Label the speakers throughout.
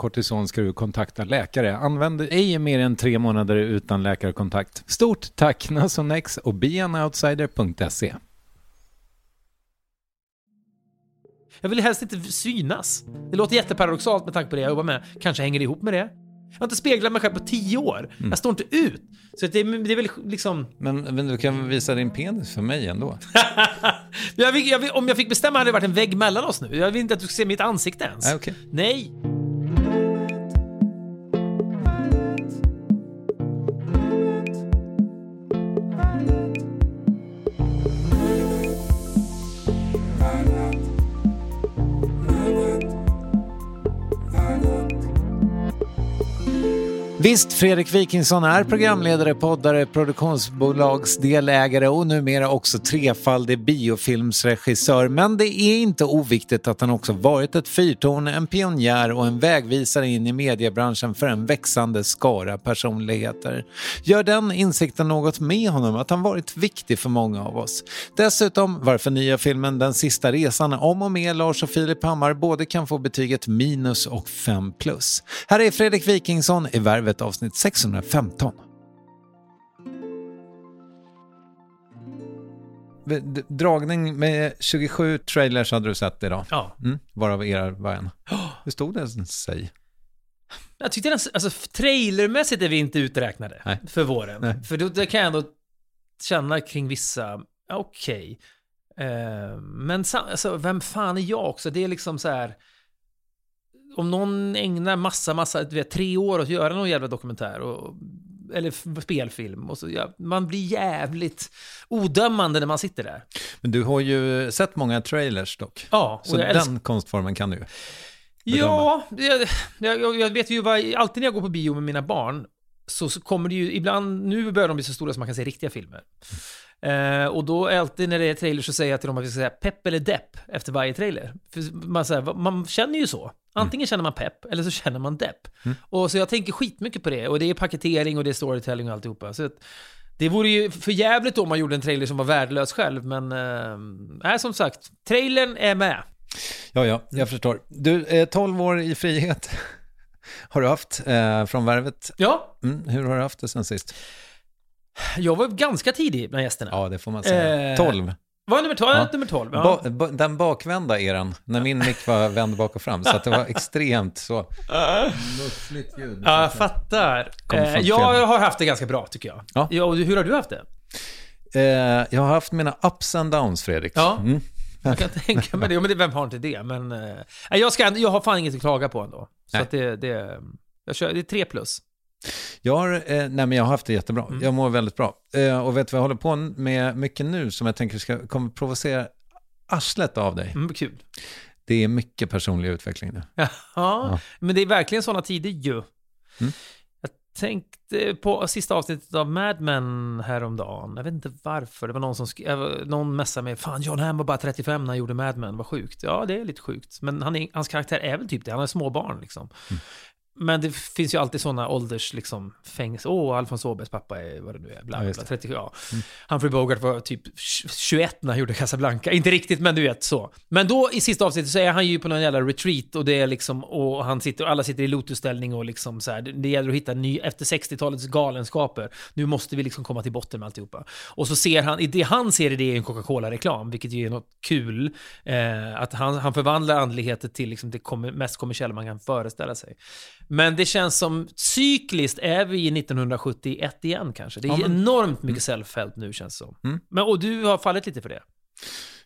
Speaker 1: kortison ska du kontakta läkare. Använd ej mer än tre månader utan läkarkontakt. Stort tack Nasonex och beanoutsider.se.
Speaker 2: Jag vill helst inte synas. Det låter jätteparadoxalt med tanke på det jag jobbar med. Kanske hänger det ihop med det. Jag har inte speglat mig själv på tio år. Jag står inte ut. Så det, det är väl liksom...
Speaker 1: Men, men du kan visa din penis för mig ändå.
Speaker 2: jag vill, jag vill, om jag fick bestämma hade det varit en vägg mellan oss nu. Jag vill inte att du ska se mitt ansikte ens.
Speaker 1: Nej, okej.
Speaker 2: Nej.
Speaker 1: Visst, Fredrik Wikingsson är programledare, poddare, produktionsbolagsdelägare och numera också trefaldig biofilmsregissör. Men det är inte oviktigt att han också varit ett fyrtorn, en pionjär och en vägvisare in i mediebranschen för en växande skara personligheter. Gör den insikten något med honom att han varit viktig för många av oss. Dessutom varför nya filmen Den sista resan om och med Lars och Filip Hammar både kan få betyget minus och 5 plus. Här är Fredrik Wikingsson i Värvet avsnitt 615. D- Dragning med 27 trailers hade du sett idag.
Speaker 2: Ja.
Speaker 1: Mm, varav er var en. Hur stod det sig?
Speaker 2: Jag tyckte den, alltså trailermässigt är vi inte uträknade
Speaker 1: Nej.
Speaker 2: för våren.
Speaker 1: Nej.
Speaker 2: För då, det kan jag ändå känna kring vissa, okej. Eh, men alltså, vem fan är jag också? Det är liksom så här. Om någon ägnar massa, massa, du vet, tre år åt att göra någon jävla dokumentär och, eller spelfilm och så, ja, man blir jävligt odömande när man sitter där.
Speaker 1: Men du har ju sett många trailers dock.
Speaker 2: Ja,
Speaker 1: Så den
Speaker 2: älskar
Speaker 1: konstformen kan du ju.
Speaker 2: Ja, jag, jag, jag vet ju vad, alltid när jag går på bio med mina barn så, så kommer det ju, ibland, nu börjar de bli så stora som man kan se riktiga filmer. Eh, och då är alltid när det är trailer så säger jag till dem att vi ska säga pepp eller depp efter varje trailer. För man, så här, man känner ju så. Antingen känner man pepp eller så känner man depp. Och så jag tänker skitmycket på det. Och det är paketering och det är storytelling och alltihopa. Så det vore ju för jävligt om man gjorde en trailer som var värdelös själv, men... Nej, som sagt. Trailern är med.
Speaker 1: Ja, ja, jag förstår. Du, eh, 12 år i frihet har du haft eh, från Värvet.
Speaker 2: Ja,
Speaker 1: Mm, hur har du haft det sen sist?
Speaker 2: jag var ganska tidig bland gästerna.
Speaker 1: Ja, det får man säga.
Speaker 2: Eh,
Speaker 1: 12.
Speaker 2: Var nummer 12?
Speaker 1: Ja.
Speaker 2: Nummer 12 ja.
Speaker 1: Ba, ba, den bakvända eran, när min mick var vänd bak och fram, så att det var extremt så. Muffligt ljud.
Speaker 2: Ja, jag fattar. Eh, jag har haft det ganska bra tycker jag.
Speaker 1: Ja.
Speaker 2: och hur har du haft det?
Speaker 1: Eh, jag har haft mina ups and downs, Fredrik.
Speaker 2: Ja.
Speaker 1: Mm.
Speaker 2: Jag kan tänka mig det. Ja, men det, vem har inte det? Men eh, jag, ska, jag har fan inget att klaga på ändå. Så det, det, jag kör, det är tre plus.
Speaker 1: Jag har, eh, nej men jag har haft det jättebra.
Speaker 2: Mm.
Speaker 1: Jag mår väldigt bra. Eh, och vet du vad jag håller på med mycket nu som jag tänker ska kommer provocera arslet av dig?
Speaker 2: Mm, kul.
Speaker 1: Det är mycket personlig utveckling nu.
Speaker 2: Ja, men det är verkligen sådana tider ju.
Speaker 1: Mm.
Speaker 2: Jag tänkte på sista avsnittet av Mad Men häromdagen. Jag vet inte varför. Det var någon som skrev, någon messade mig. Fan, John Hamm var bara 35 när han gjorde Mad Men. Vad sjukt. Ja, det är lite sjukt. Men han är, hans karaktär är väl typ det. Han är småbarn liksom.
Speaker 1: Mm.
Speaker 2: Men det finns ju alltid sådana ålders, liksom, fängelse. Åh, Alfons Åbergs pappa är vad det nu är. Bla, bla, bla,
Speaker 1: det.
Speaker 2: 30, ja. Humphrey Bogart var typ 21 när han gjorde Casablanca. Inte riktigt, men du vet så. Men då i sista avsnittet så är han ju på någon jävla retreat och det är liksom, och han sitter, alla sitter i lotusställning och liksom så här. Det, det gäller att hitta ny, efter 60-talets galenskaper. Nu måste vi liksom komma till botten med alltihopa. Och så ser han, det han ser i det är en Coca-Cola-reklam, vilket ju är något kul. Eh, att han, han förvandlar andligheter till liksom det kommer, mest kommersiella man kan föreställa sig. Men det känns som cykliskt är vi i 1971 igen kanske. Det är
Speaker 1: Ja, men-
Speaker 2: enormt mycket self-help nu känns det som.
Speaker 1: Mm.
Speaker 2: Men, och du har fallit lite för det?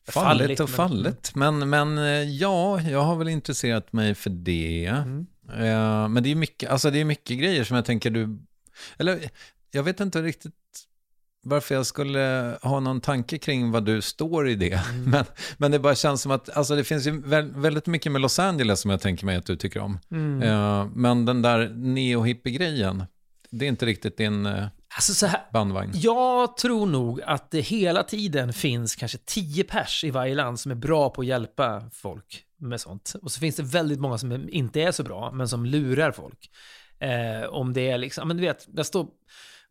Speaker 1: Fallit och
Speaker 2: men-
Speaker 1: fallit. Men, men eh, ja, jag har väl intresserat mig för det.
Speaker 2: Mm.
Speaker 1: Eh, men det är mycket, alltså det är mycket grejer som jag tänker du... Eller jag vet inte riktigt varför jag skulle ha någon tanke kring vad du står i det.
Speaker 2: Mm.
Speaker 1: Men, men det bara känns som att alltså det finns ju vä- väldigt mycket med Los Angeles som jag tänker mig att du tycker om.
Speaker 2: Mm.
Speaker 1: Eh, men den där neo-hippie-grejen, det är inte riktigt din eh,
Speaker 2: Alltså så här,
Speaker 1: bandvagn.
Speaker 2: jag tror nog att det hela tiden finns kanske 10 pers i varje land som är bra på att hjälpa folk med sånt. Och så finns det väldigt många som inte är så bra, men som lurar folk. Eh, om det är liksom, men du vet, jag står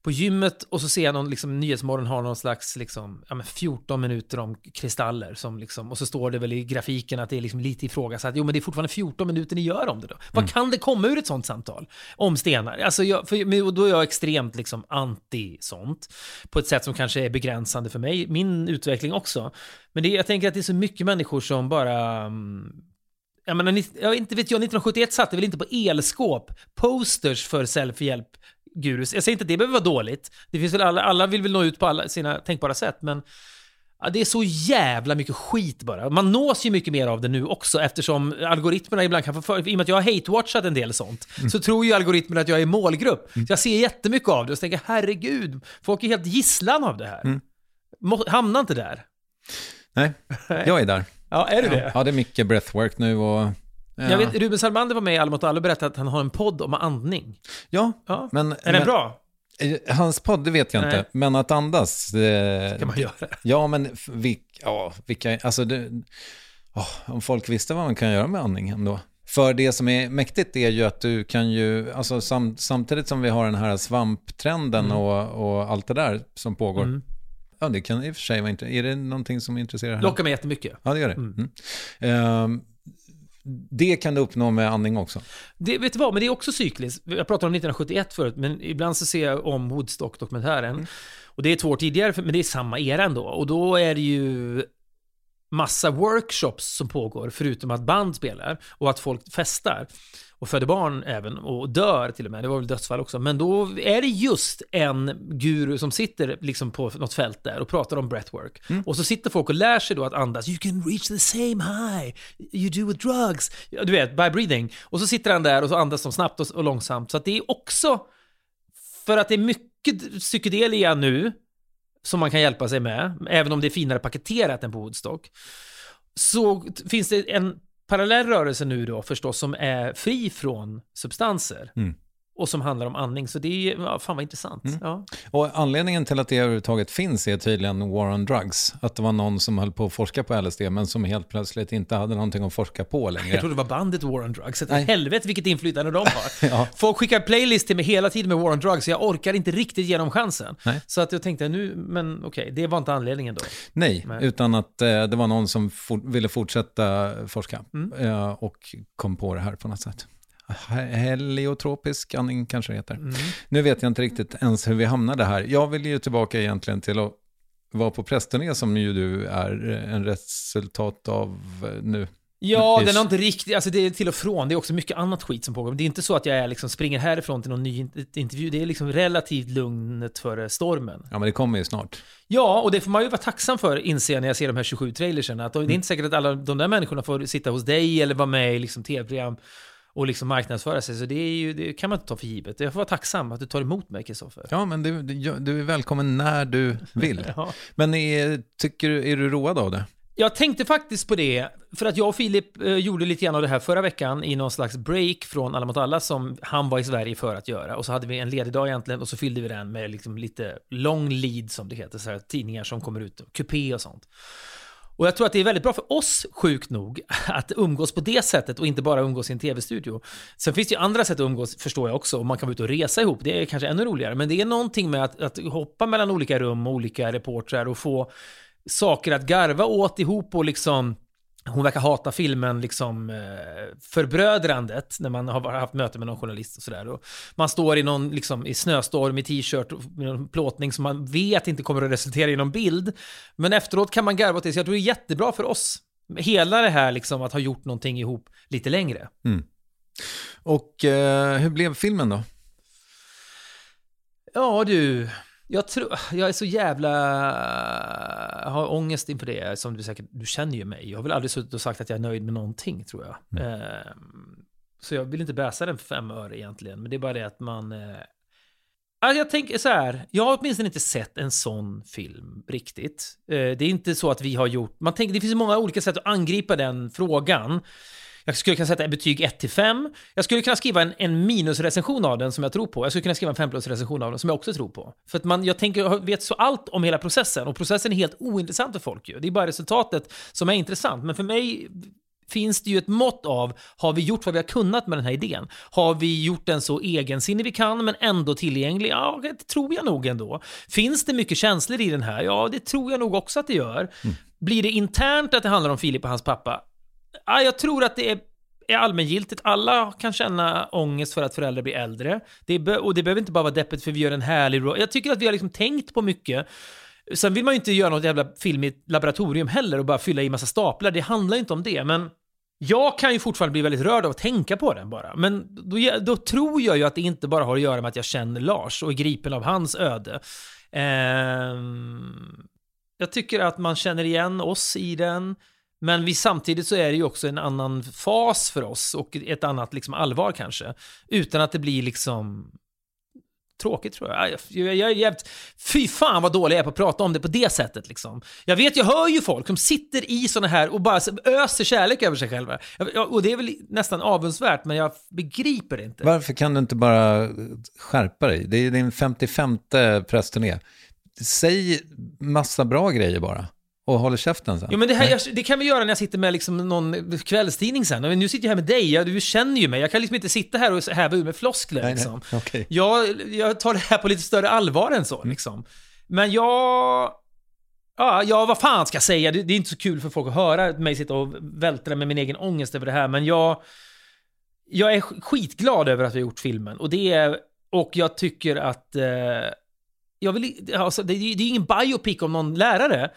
Speaker 2: på gymmet och så ser jag någon liksom, Nyhetsmorgon har någon slags liksom, ja, men 14 minuter om kristaller. Som liksom, och så står det väl i grafiken att det är liksom lite ifrågasatt. Jo, men det är fortfarande 14 minuter ni gör om det då. Vad kan det komma ur ett sånt samtal? Om stenar? Alltså, jag, för, då är jag extremt liksom, anti sånt. På ett sätt som kanske är begränsande för mig. Min utveckling också. Men det, jag tänker att det är så mycket människor som bara... mm, jag menar, inte vet jag, 1971 satte väl inte på elskåp posters för selfie-hjälp gurus. Jag säger inte att det behöver vara dåligt. Det finns väl alla, alla vill väl nå ut på alla sina tänkbara sätt, men ja, det är så jävla mycket skit bara. Man nås ju mycket mer av det nu också eftersom algoritmerna ibland kan få för... I och med att jag har hate-watchat en del sånt, så tror ju algoritmerna att jag är målgrupp. Så jag ser jättemycket av det och så tänker herregud, folk är helt gisslan av det här. Må, hamna inte där.
Speaker 1: Nej, jag är där.
Speaker 2: Ja, är du det?
Speaker 1: Ja, det är mycket breathwork nu och... Ja,
Speaker 2: Jag vet, Ruben Salmander var med i Alla mot alla och berättade att han har en podd om andning.
Speaker 1: ja
Speaker 2: Ja.
Speaker 1: men...
Speaker 2: Är den
Speaker 1: men,
Speaker 2: bra?
Speaker 1: eh, Hans podd, det vet jag
Speaker 2: Nej.
Speaker 1: inte. Men att andas... Eh,
Speaker 2: kan man göra.
Speaker 1: Ja, men f- vilk, ja, vilka... Alltså, det, åh, om folk visste vad man kan göra med andning ändå. För det som är mäktigt är ju att du kan ju, alltså sam, samtidigt som vi har den här svamptrenden och, och allt det där som pågår.
Speaker 2: Mm.
Speaker 1: Ja, det kan i och för sig vara intressant. Är det någonting som intresserar här?
Speaker 2: Lockar mig jättemycket.
Speaker 1: Ja, det gör det. Mm. Ehm, det kan du uppnå med andning också.
Speaker 2: Det, vet du vad, men det är också cykliskt. Jag pratade om 1971 förut, men ibland så ser jag om Woodstock-dokumentären. Och det är två år tidigare, men det är samma era ändå. Och då är det ju massa workshops som pågår, förutom att band spelar och att folk festar. Och föder barn även, och dör till och med. Det var väl dödsfall också. Men då är det just en guru som sitter liksom på något fält där och pratar om breathwork. Och så sitter folk och lär sig då att andas. You can reach the same high you do with drugs. Du vet, by breathing. Och så sitter han där och så andas de snabbt och, och långsamt. Så att det är också, för att det är mycket psykedelia nu, som man kan hjälpa sig med, även om det är finare paketerat än på Woodstock, så finns det en parallell rörelse nu då förstås som är fri från substanser.
Speaker 1: Mm
Speaker 2: och som handlar om andning. Så det är, ja, fan vad intressant.
Speaker 1: Mm.
Speaker 2: Ja.
Speaker 1: Och anledningen till att det överhuvudtaget finns är tydligen War on Drugs. Att det var någon som höll på att forska på LSD men som helt plötsligt inte hade någonting att forska på
Speaker 2: Jag
Speaker 1: längre.
Speaker 2: trodde det var bandet War on Drugs.
Speaker 1: Nej.
Speaker 2: Helvete vilket inflytande de har.
Speaker 1: Ja.
Speaker 2: Folk skickar playlist till mig hela tiden med War on Drugs, så jag orkar inte riktigt ge dem chansen.
Speaker 1: Nej.
Speaker 2: Så att jag tänkte, nu, men okej, det var inte anledningen då.
Speaker 1: Nej,
Speaker 2: Nej.
Speaker 1: utan att eh, det var någon som for, ville fortsätta forska
Speaker 2: Mm.
Speaker 1: eh, och kom på det här på något sätt. He- Heliotropisk andning kanske det heter.
Speaker 2: Mm.
Speaker 1: Nu vet jag inte riktigt ens hur vi hamnade här. Jag vill ju tillbaka egentligen till att vara på prästturné som ju du är eh, en resultat av eh, nu.
Speaker 2: Ja,
Speaker 1: Just.
Speaker 2: den har inte riktigt, alltså det är till och från, det är också mycket annat skit som pågår. Det är inte så att jag är liksom springer härifrån till någon ny in- intervju, det är liksom relativt lugnet före stormen.
Speaker 1: Ja, men det kommer ju snart.
Speaker 2: Ja, och det får man ju vara tacksam för, inser jag när jag ser de här 27 trailerserna. Att det är inte säkert att alla de där människorna får sitta hos dig eller vara med i liksom tv-program och liksom marknadsföra sig. Så det, är ju, det kan man inte ta för givet. Jag får vara tacksam att du tar emot mig, Kristoffer.
Speaker 1: Ja, men du, du, är välkommen när du vill.
Speaker 2: Ja.
Speaker 1: Men är, tycker är du road av det?
Speaker 2: Jag tänkte faktiskt på det, för att jag och Filip eh, gjorde lite grann av det här förra veckan i någon slags break från Alla mot alla som han var i Sverige för att göra. Och så hade vi en ledig dag egentligen och så fyllde vi den med liksom lite long lead som det heter, så här tidningar som kommer ut, kupé och sånt. Och jag tror att det är väldigt bra för oss, sjukt nog, att umgås på det sättet och inte bara umgås i en tv-studio. Sen finns det ju andra sätt att umgås, förstår jag också, och man kan vara ute och resa ihop, det är kanske ännu roligare. Men det är någonting med att, att hoppa mellan olika rum och olika reportrar och få saker att garva åt ihop och liksom hon verkar hata filmen, liksom eh, förbrödrandet, när man har haft möte med någon journalist och sådär. Man står i någon, liksom, i snöstorm, i t-shirt, och med någon plåtning som man vet inte kommer att resultera i någon bild. Men efteråt kan man garva åt det, så jag tror det är jättebra för oss. Hela det här liksom, att ha gjort någonting ihop lite längre.
Speaker 1: Och eh, hur blev filmen då?
Speaker 2: Ja du, jag tror, jag är så jävla, jag har ångest inför det, som du säkert, du känner ju mig. Jag har väl aldrig suttit och sagt att jag är nöjd med någonting, tror jag. Ehm, så jag vill inte bäsa den för fem öre egentligen, men det är bara det att man... Eh, alltså jag tänker så här, jag har åtminstone inte sett en sån film riktigt. Eh, det är inte så att vi har gjort, man tänker, det finns många olika sätt att angripa den frågan. Jag skulle kunna sätta betyg 1 till 5. Jag skulle kunna skriva en, en minusrecension av den som jag tror på. Jag skulle kunna skriva en 5 plus recension av den som jag också tror på. För att man, jag tänker, vet så allt om hela processen och processen är helt ointressant för folk ju. Det är bara resultatet som är intressant. Men för mig finns det ju ett mått av, har vi gjort vad vi har kunnat med den här idén? Har vi gjort den så egensinnig vi kan, men ändå tillgänglig? Ja, det tror jag nog ändå. Finns det mycket känslor i den här? Ja, det tror jag nog också att det gör. Blir det internt att det handlar om Filip och hans pappa? Ja, jag tror att det är, är allmängiltigt. Alla kan känna ångest för att föräldrar blir äldre. Det be- och det behöver inte bara vara deppigt för vi gör en härlig roll. Jag tycker att vi har liksom tänkt på mycket. Sen vill man ju inte göra något jävla film i ett laboratorium heller och bara fylla i massa staplar. Det handlar ju inte om det, men jag kan ju fortfarande bli väldigt rörd av att tänka på den bara. Men då, då tror jag ju att det inte bara har att göra med att jag känner Lars och är gripen av hans öde. Eh, jag tycker att man känner igen oss i den. Men vi, samtidigt så är det ju också en annan fas för oss och ett annat liksom allvar kanske. Utan att det blir liksom tråkigt tror jag. Jag, jag, jag är jävligt... Fy fan vad dålig jag är på att prata om det på det sättet liksom. Jag vet, jag hör ju folk som sitter i såna här och bara öser kärlek över sig själva. Jag- Och det är väl nästan avundsvärt, men jag begriper det inte.
Speaker 1: Varför kan du inte bara skärpa dig? Det är din 55 prästturné. Säg massa bra grejer bara och håll käften sen.
Speaker 2: Jo men det, här,
Speaker 1: Nej.
Speaker 2: jag, det kan vi göra när jag sitter med liksom någon kvällstidning sen. Men Nu sitter jag här med dig, jag, du känner ju mig. Jag kan liksom inte sitta här och häva ur med floskler
Speaker 1: Nej, nej.
Speaker 2: liksom.
Speaker 1: Okej.
Speaker 2: Jag, jag tar det här på lite större allvar än så liksom. Men jag... Ja, ja, vad fan ska jag säga? Det, det är inte så kul för folk att höra mig sitta och vältra med min egen ångest över det här, men jag... Jag är sk- skitglad över att vi har gjort filmen. Och det är... Och jag tycker att... Eh, jag vill, alltså, det, det är ingen biopic om någon lärare.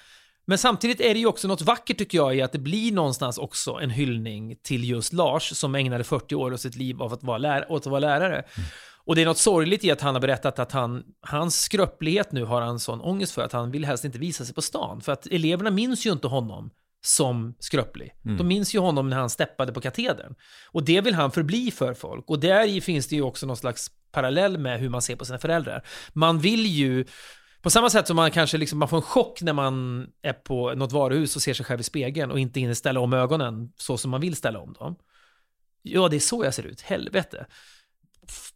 Speaker 2: Men samtidigt är det ju också något vackert tycker jag i att det blir någonstans också en hyllning till just Lars som ägnade 40 år av sitt liv av att vara lär, åt att vara lärare. Och det är något sorgligt i att han har berättat att han, hans skröplighet nu har han sån ångest för att han vill helst inte visa sig på stan. För att eleverna minns ju inte honom som skröplig. De minns ju honom när han steppade på katedern. Och det vill han förbli för folk. Och där i finns det ju också någon slags parallell med hur man ser på sina föräldrar. Man vill ju på samma sätt som man kanske liksom, man får en chock när man är på något varuhus och ser sig själv i spegeln och inte hinner ställa om ögonen så som man vill ställa om dem. Ja, det är så jag ser ut. Helvete.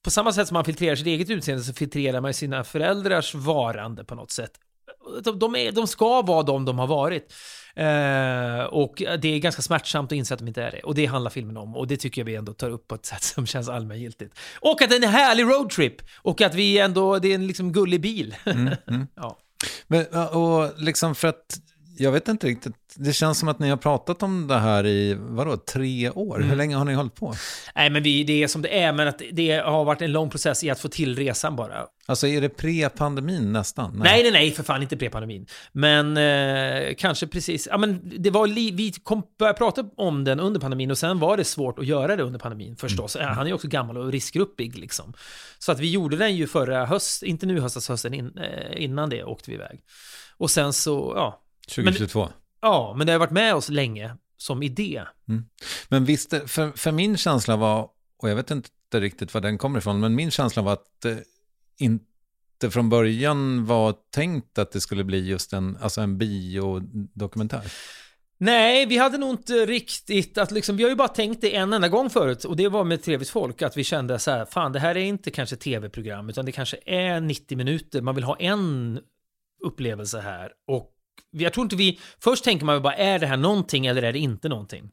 Speaker 2: på samma sätt som man filtrerar sitt eget utseende så filtrerar man sina föräldrars varande på något sätt. De, är, de ska vara de de har varit. Eh, och det är ganska smärtsamt att inse att de inte är det. Och det handlar filmen om. Och det tycker jag vi ändå tar upp på ett sätt som känns allmängiltigt. Och att det är en härlig roadtrip! Och att vi ändå, det är en liksom gullig bil. ja.
Speaker 1: Men, ja, och liksom för att, jag vet inte riktigt, det känns som att ni har pratat om det här i, vadå, tre år?
Speaker 2: Mm.
Speaker 1: Hur länge har ni hållit på?
Speaker 2: Nej, men vi, det är som det är, men att det har varit en lång process i att få till resan bara.
Speaker 1: Alltså är det pre-pandemin nästan?
Speaker 2: Nej, nej, nej, för fan inte pre-pandemin. Men eh, kanske precis, ja men det var, li, vi kom, började prata om den under pandemin och sen var det svårt att göra det under pandemin förstås.
Speaker 1: Mm.
Speaker 2: Han är ju också gammal och riskgruppig liksom. Så att vi gjorde den ju förra höst, inte nu höstas, hösten in, eh, innan det åkte vi iväg. Och sen så, ja.
Speaker 1: 2022?
Speaker 2: Ja, men det har varit med oss länge som idé.
Speaker 1: Men visst, för, för min känsla var, och jag vet inte riktigt var den kommer ifrån, men min känsla var att det inte från början var tänkt att det skulle bli just en, alltså en biodokumentär.
Speaker 2: Nej, vi hade nog inte riktigt att liksom, vi har ju bara tänkt det en enda gång förut och det var med Trevligt folk att vi kände så här, fan det här är inte kanske tv-program utan det kanske är 90 minuter, man vill ha en upplevelse här och jag tror inte vi, först tänker man ju bara är det här någonting eller är det inte någonting?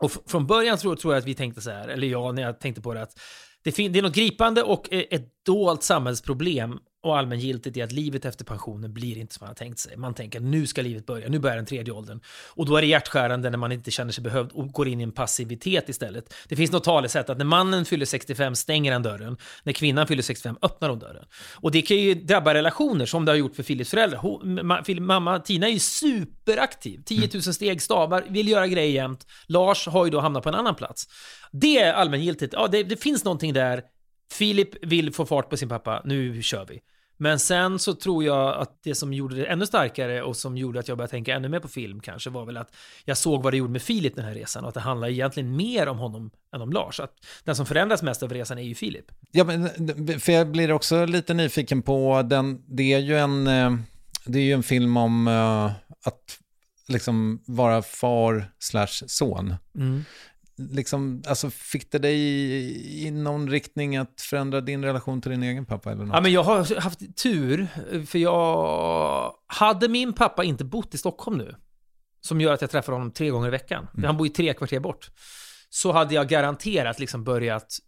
Speaker 2: Och f- från början tror, tror jag att vi tänkte så här, eller jag när jag tänkte på det att det, fin- det är något gripande och eh, ett dolt samhällsproblem och allmängiltigt i att livet efter pensionen blir inte som man har tänkt sig. Man tänker nu ska livet börja, nu börjar den tredje åldern. Och då är det hjärtskärande när man inte känner sig behövd och går in i en passivitet istället. Det finns något talesätt att när mannen fyller 65 stänger han dörren, när kvinnan fyller 65 öppnar hon dörren. Och det kan ju drabba relationer som det har gjort för Philips föräldrar. Hon, ma, mamma Tina är ju superaktiv, 10 000 steg, stavar, vill göra grejer jämt. Lars har ju då hamnat på en annan plats. Det är allmängiltigt, ja det, det finns någonting där. Filip vill få fart på sin pappa, nu kör vi. Men sen så tror jag att det som gjorde det ännu starkare och som gjorde att jag började tänka ännu mer på film kanske var väl att jag såg vad det gjorde med Filip den här resan och att det handlar egentligen mer om honom än om Lars. Att den som förändras mest av resan är ju Filip.
Speaker 1: Ja, men, för jag blir också lite nyfiken på den, det är ju en, eh, det är ju en film om eh, att liksom vara far slash son. Liksom, alltså fick det dig i, i någon riktning att förändra din relation till din egen pappa eller något?
Speaker 2: Ja, men jag har haft tur, för jag... Hade min pappa inte bott i Stockholm nu, som gör att jag träffar honom tre gånger i veckan, för han bor ju tre kvarter bort, så hade jag garanterat liksom börjat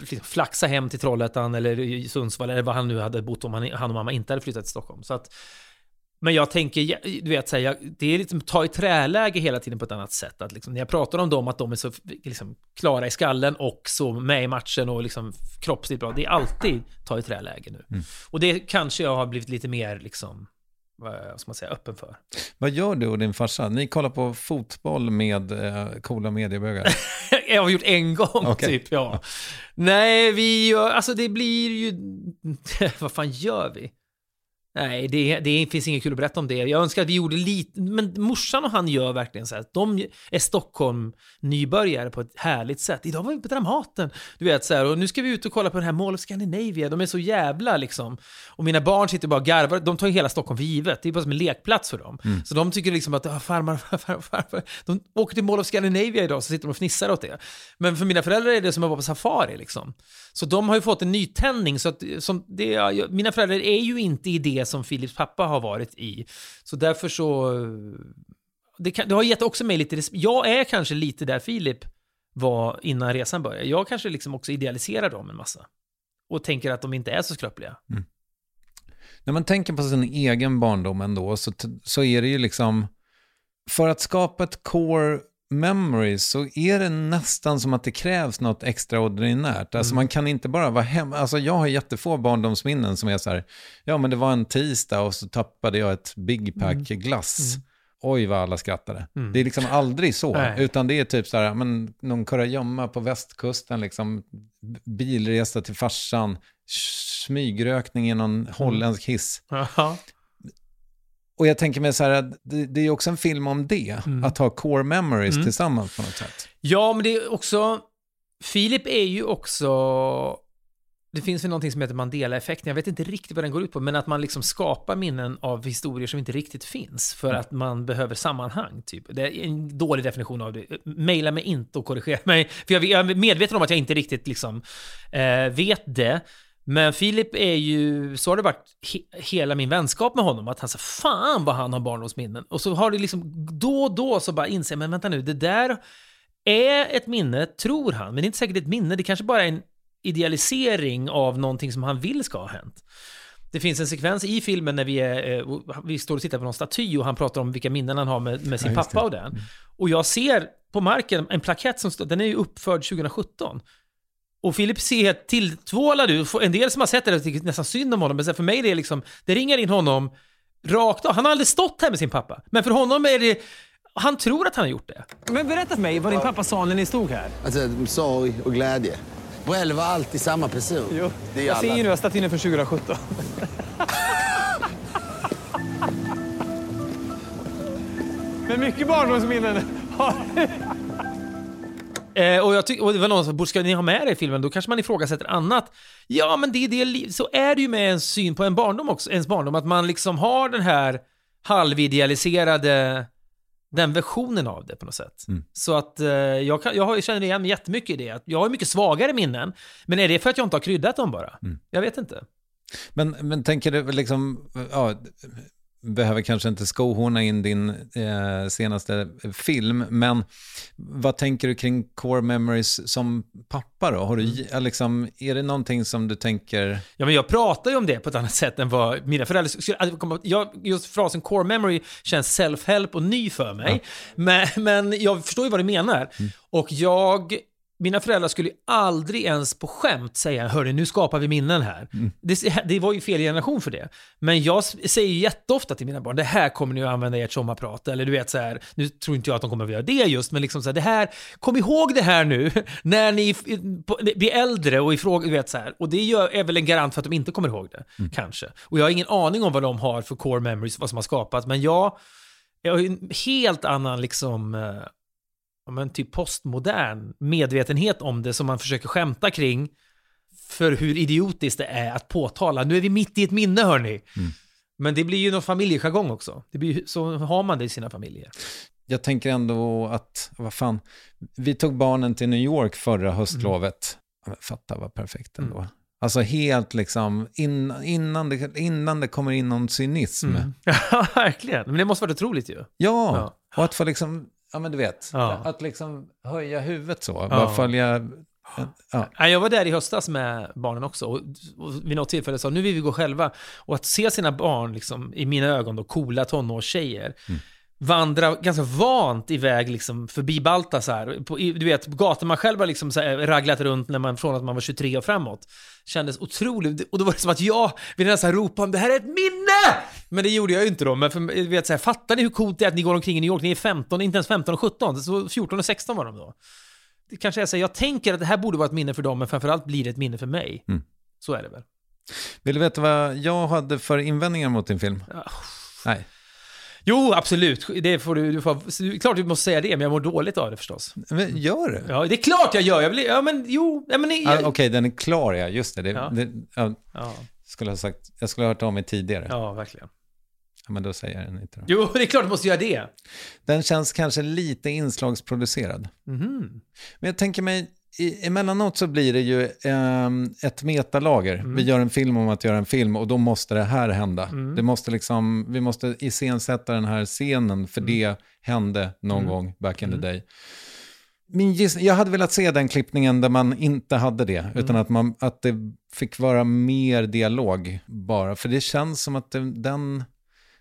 Speaker 2: liksom flaxa hem till Trollhättan eller Sundsvall eller vad han nu hade bott om han, han och mamma inte hade flyttat till Stockholm. Så att, men jag tänker, du vet, säga, det är liksom ta i träläge hela tiden på ett annat sätt. Att liksom, när jag pratar om dem, att de är så liksom, klara i skallen och så med i matchen och liksom, kroppsligt bra. Det är alltid ta i träläge nu. Och det kanske jag har blivit lite mer, liksom, vad ska man säga, öppen för.
Speaker 1: Vad gör du och din farsa? Ni kollar på fotboll med eh, coola mediebögar.
Speaker 2: jag har gjort en gång
Speaker 1: Okej.
Speaker 2: typ, ja. Nej, vi gör, alltså det blir ju, vad fan gör vi? Nej, det, det finns inget kul att berätta om det. Jag önskar att vi gjorde lite, men morsan och han gör verkligen så här. att De är Stockholm-nybörjare på ett härligt sätt. Idag var vi på Dramaten, du vet så här, och nu ska vi ut och kolla på den här Mall of Scandinavia. De är så jävla liksom. Och mina barn sitter bara och garvar. De tar ju hela Stockholm för givet. Det är bara som en lekplats för dem. Så de tycker liksom att, ah, farmar, farmar, farmar. De åker till Mall of Scandinavia idag, så sitter de och fnissar åt det. Men för mina föräldrar är det som att vara på safari liksom. Så de har ju fått en nytändning. Så att, som det, mina föräldrar är ju inte i det som Philips pappa har varit i. Så därför så... Det, kan, det har gett också mig lite... respekt. Jag är kanske lite där Filip var innan resan började. Jag kanske liksom också idealiserar dem en massa. Och tänker att de inte är så skröpliga. Mm.
Speaker 1: När man tänker på sin egen barndom ändå så, så är det ju liksom, för att skapa ett core memory så är det nästan som att det krävs något extraordinärt. Alltså man kan inte bara vara hemma, alltså jag har jättefå barndomsminnen som är så här, ja men det var en tisdag och så tappade jag ett Big Pack glass. Oj vad alla skrattade. Det är liksom aldrig så,
Speaker 2: Nej.
Speaker 1: utan det är typ så här, men någon kurragömma på västkusten, liksom bilresa till farsan, smygrökning i någon holländsk hiss. Och jag tänker mig så här, att det, det är också en film om det, att ha core memories tillsammans på något sätt.
Speaker 2: Ja, men det är också... Filip är ju också det finns väl någonting som heter Mandela-effekten, jag vet inte riktigt vad den går ut på, men att man liksom skapar minnen av historier som inte riktigt finns för
Speaker 1: Mm.
Speaker 2: att man behöver sammanhang. Typ. Det är en dålig definition av det. Maila mig inte och korrigera mig, för jag jag är medveten om att jag inte riktigt liksom, eh, vet det. Men Filip är ju, så har det varit he, hela min vänskap med honom, att han sa fan vad han har barndomsminnen. Och så har det liksom då och då så bara inser men vänta nu, det där är ett minne, tror han, men det är inte säkert ett minne, det kanske bara är en idealisering av någonting som han vill ska ha hänt. Det finns en sekvens i filmen när vi, är, eh, vi står och tittar på någon staty och han pratar om vilka minnen han har med, med sin
Speaker 1: Ja,
Speaker 2: pappa och den. Och jag ser på marken en plakett som står, den är ju uppförd 2017. Och Filip ser helt tilltvålad ut. En del som har sett det tycker nästan synd om honom, men för mig är det liksom, det ringer in honom rakt av. Han har aldrig stått här med sin pappa, men för honom är det, han tror att han har gjort det.
Speaker 3: Men berätta för mig vad din pappa sa när ni stod här.
Speaker 4: Alltså, sorg och glädje. Brell var alltid samma person.
Speaker 3: Jo,
Speaker 4: Det är
Speaker 3: jag ser
Speaker 4: alla.
Speaker 3: ju nu att statyn från 2017. Men mycket barndomsminnen har
Speaker 2: Eh, och, jag tyck, och det var någon som borde ska ni ha med det i filmen? Då kanske man ifrågasätter annat. Ja, men det är det. Så är det ju med en syn på en barndom också, ens barndom, att man liksom har den här halvidealiserade, den versionen av det på något sätt. Så att eh, jag, kan, jag känner igen mig jättemycket i det. Jag har mycket svagare minnen, men är det för att jag inte har kryddat dem bara? Jag vet inte.
Speaker 1: Men, men tänker du liksom, ja, behöver kanske inte skohorna in din eh, senaste film, men vad tänker du kring core memories som pappa då? Har du,
Speaker 2: Mm.
Speaker 1: liksom, är det någonting som du tänker,
Speaker 2: Ja, men jag pratar ju om det på ett annat sätt än vad mina föräldrar skulle... alltså, Jag, just frasen core memory känns self-help och ny för mig. Men, men jag förstår ju vad du menar. Och jag... Mina föräldrar skulle ju aldrig ens på skämt säga hörru, nu skapar vi minnen här. Det, det var ju fel generation för det. Men jag säger jätteofta till mina barn, det här kommer ni att använda i ert sommarprat. Eller du vet så här, nu tror inte jag att de kommer att göra det just, men liksom så här, det här, kom ihåg det här nu när ni blir äldre och ifråga, du vet så här. Och det gör, är väl en garant för att de inte kommer ihåg det, kanske. Och jag har ingen aning om vad de har för core memories, vad som har skapats, men jag, jag har ju en helt annan liksom, eh, men typ postmodern medvetenhet om det som man försöker skämta kring för hur idiotiskt det är att påtala. Nu är vi mitt i ett minne hörni. Men det blir ju någon familjejargong också. Det blir, så har man det i sina familjer.
Speaker 1: jag tänker ändå att, vad fan, vi tog barnen till New York förra höstlovet. Men Fatta vad perfekt ändå. Alltså helt liksom, in, innan, det, innan det kommer in någon cynism.
Speaker 2: Ja, verkligen. Men det måste varit otroligt ju.
Speaker 1: Ja,
Speaker 2: Ja.
Speaker 1: och att få liksom, ja men du vet,
Speaker 2: Ja.
Speaker 1: att liksom höja huvudet så, bara följa, ja.
Speaker 2: Ja, Jag var där i höstas med barnen också och, och vid något tillfälle sa nu vill vi gå själva. Och att se sina barn, liksom, i mina ögon då, coola tonårstjejer, vandra ganska vant iväg liksom, förbi Baltasar. På, du vet, gatan man själv har liksom raglat runt när man, från att man var 23 och framåt. Kändes otroligt. Och då var det som att jag ville nästan ropa om det här är ett minne! Men det gjorde jag ju inte då. Men för, du vet, så här, fattar ni hur coolt det är att ni går omkring i New York? Ni är 15, inte ens 15 och 17. Så 14 och 16 var de då. Det kanske är så här, jag tänker att det här borde vara ett minne för dem, men framförallt blir det ett minne för mig. Så är det väl.
Speaker 1: Vill du veta vad jag hade för invändningar mot din film? Nej.
Speaker 2: Jo, absolut. Det får du, du får, klart du måste säga det, men jag mår dåligt av det förstås.
Speaker 1: Men gör det?
Speaker 2: Ja, det är klart jag gör. Jag vill, ja, men jo, ja, men...
Speaker 1: Ah,
Speaker 2: Jag,
Speaker 1: Okej, den är klar ja, just det. det,
Speaker 2: Ja.
Speaker 1: det ja,
Speaker 2: ja,
Speaker 1: skulle ha sagt, jag skulle ha hört av mig tidigare. Ja.
Speaker 2: ja, verkligen.
Speaker 1: men då säger jag den inte då.
Speaker 2: Jo, det är klart du måste göra det.
Speaker 1: Den känns kanske lite inslagsproducerad.
Speaker 2: Mhm.
Speaker 1: Men jag tänker mig, i, emellanåt så blir det ju ehm, ett metalager. Vi gör en film om att göra en film och då måste det här hända. Det måste liksom, vi måste iscensätta den här scenen för det hände någon gång back in the day. Min giss, jag hade velat se den klippningen där man inte hade det, utan att, man, att det fick vara mer dialog bara. För det känns som att det, den,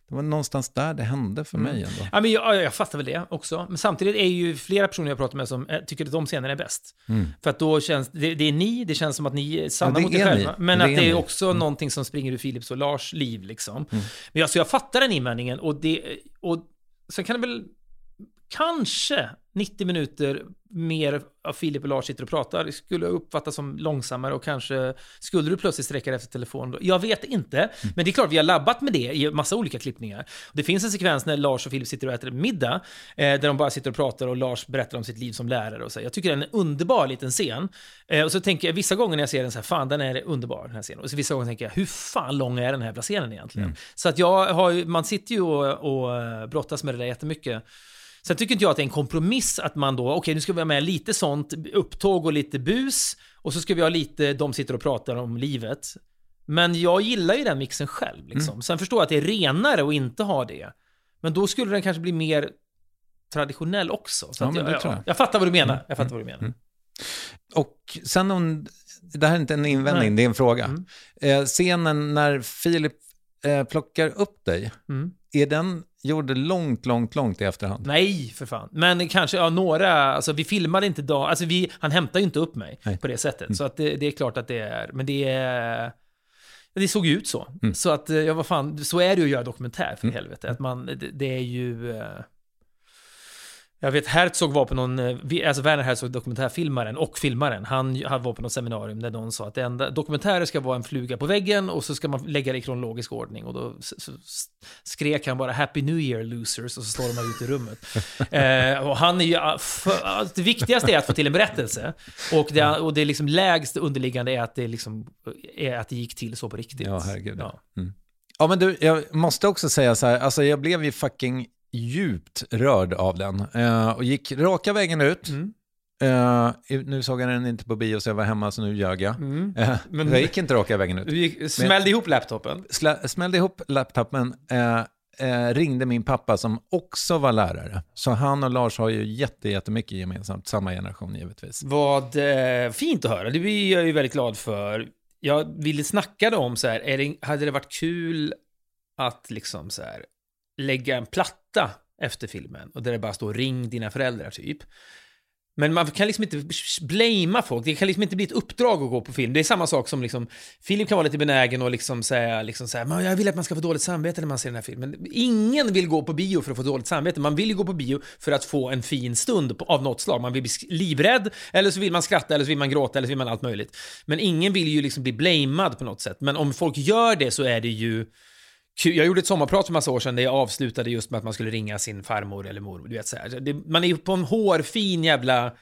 Speaker 1: det var någonstans där det hände för mig ändå.
Speaker 2: Ja, men jag, jag fattar väl det också. Men samtidigt är ju flera personer jag pratar med som eh, tycker att de scenerna är bäst. För att då känns det, det är ni, det känns som att ni är sanna
Speaker 1: Ja,
Speaker 2: mot er själva.
Speaker 1: ni.
Speaker 2: Men
Speaker 1: Det
Speaker 2: att
Speaker 1: är
Speaker 2: det är
Speaker 1: ni.
Speaker 2: också någonting som springer ur Philips och Lars liv liksom. Men alltså, jag fattar den invändningen och det... Och sen kan det väl kanske 90 minuter mer av Filip och Lars sitter och pratar det skulle uppfattas som långsammare och kanske skulle du plötsligt sträcka dig efter telefon. då? Jag vet inte, men det är klart vi har labbat med det i massa olika klippningar. Det finns en sekvens när Lars och Filip sitter och äter middag eh, där de bara sitter och pratar och Lars berättar om sitt liv som lärare och så. Jag tycker det är en underbar liten scen. Eh, och så tänker jag vissa gånger när jag ser den så här, fan den är underbar den här scenen. Och så vissa gånger tänker jag, hur fan lång är den här jävla scenen egentligen? Så att jag har man sitter ju och, och brottas med det där jättemycket. Sen tycker inte jag att det är en kompromiss att man då, okej nu ska vi ha med lite sånt upptåg och lite bus och så ska vi ha lite, de sitter och pratar om livet. Men jag gillar ju den mixen själv liksom. Sen förstår jag att det är renare att inte ha det. Men då skulle den kanske bli mer traditionell också. Så
Speaker 1: Ja,
Speaker 2: jag,
Speaker 1: tror jag.
Speaker 2: jag fattar vad du menar. Jag fattar vad du menar.
Speaker 1: Och sen om, det här är inte en invändning,
Speaker 2: Nej.
Speaker 1: det är en fråga.
Speaker 2: Mm.
Speaker 1: Eh, scenen när Filip eh, plockar upp dig,
Speaker 2: Mm.
Speaker 1: är den gjord långt, långt, långt i efterhand?
Speaker 2: Nej, för fan. Men kanske, ja, några, alltså vi filmade inte dag, alltså vi, han hämtar ju inte upp mig
Speaker 1: Nej.
Speaker 2: på det sättet. Så att det, det är klart att det är, men det är, det såg ju ut så. Så att, eh, ja vad fan, så är det ju att göra dokumentär för helvete. Att man, det, det är ju... Jag vet Herzog var på någon, eh, alltså Werner Herzog, dokumentärfilmaren och filmaren, han, han var på något seminarium där någon sa att det enda, dokumentärer ska vara en fluga på väggen och så ska man lägga det i kronologisk ordning. Och då skrek han bara “Happy New Year losers” och så står de ut i rummet. eh, och han är ju, ah, för, alltså, det viktigaste är att få till en berättelse. Och det, och det liksom lägst underliggande är att det, liksom, är att det gick till så på riktigt.
Speaker 1: Ja, herregud.
Speaker 2: Ja.
Speaker 1: Ja, men du, jag måste också säga så här, alltså jag blev ju fucking djupt rörd av den. Eh, och gick raka vägen ut.
Speaker 2: Mm.
Speaker 1: Eh, nu såg jag den inte på bio så jag var hemma så nu ljög jag.
Speaker 2: Mm.
Speaker 1: Eh,
Speaker 2: Men-
Speaker 1: jag gick inte raka vägen ut.
Speaker 2: Du gick, smällde ihop laptopen.
Speaker 1: Slä, smällde ihop laptopen, eh, eh, ringde min pappa som också var lärare. Så han och Lars har ju jätte, jättemycket gemensamt, samma generation givetvis.
Speaker 2: Vad eh, fint att höra. Det blir jag ju väldigt glad för. Jag ville snacka om så här, är det, hade det varit kul att liksom så här lägga en lista efter filmen och där det bara står ring dina föräldrar typ. Men man kan liksom inte blamea folk. Det kan liksom inte bli ett uppdrag att gå på film. Det är samma sak som liksom, Filip kan vara lite benägen och liksom säga, liksom säga jag vill att man ska få dåligt samvete när man ser den här filmen. Ingen vill gå på bio för att få dåligt samvete. Man vill ju gå på bio för att få en fin stund av något slag. Man vill bli livrädd, eller så vill man skratta, eller så vill man gråta, eller så vill man allt möjligt. Men ingen vill ju liksom bli blamead på något sätt. Men om folk gör det så är det ju. Jag gjorde ett sommarprat för massa år sedan där jag avslutade just med att man skulle ringa sin farmor eller mormor. Du vet, så. Det, man är ju på en hårfin jävla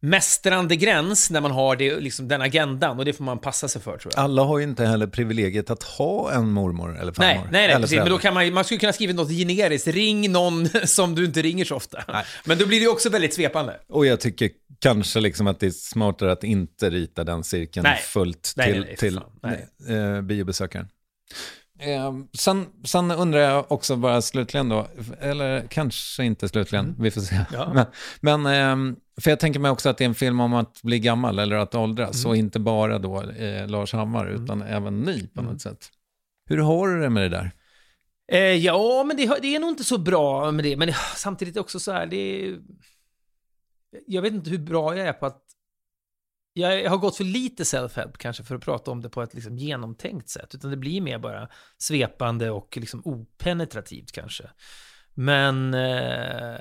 Speaker 2: mästrande gräns när man har det, liksom, den agendan och det får man passa sig för tror jag.
Speaker 1: Alla har ju inte heller privilegiet att ha en mormor eller farmor.
Speaker 2: Nej, nej, nej precis. Men då kan man, man skulle kunna skriva något generiskt. Ring någon som du inte ringer så ofta.
Speaker 1: Nej.
Speaker 2: Men då blir det också väldigt svepande.
Speaker 1: Och jag tycker kanske liksom att det är smartare att inte rita den cirkeln
Speaker 2: Nej.
Speaker 1: fullt till, till eh, biobesökaren. Eh, sen, sen undrar jag också bara slutligen då, eller kanske inte slutligen, vi får se.
Speaker 2: Mm. Ja.
Speaker 1: Men, men ehm, för jag tänker mig också att det är en film om att bli gammal eller att åldras,
Speaker 2: Mm.
Speaker 1: och inte bara då eh, Lars Hammar, utan även ni på något sätt. Hur har du det med det där?
Speaker 2: Eh, ja, men det, det är nog inte så bra med det. Men samtidigt också så här, det är... Jag vet inte hur bra jag är på att... Jag har gått för lite self-help kanske för att prata om det på ett liksom genomtänkt sätt. Utan det blir mer bara svepande och liksom openetrativt kanske. Men... Eh,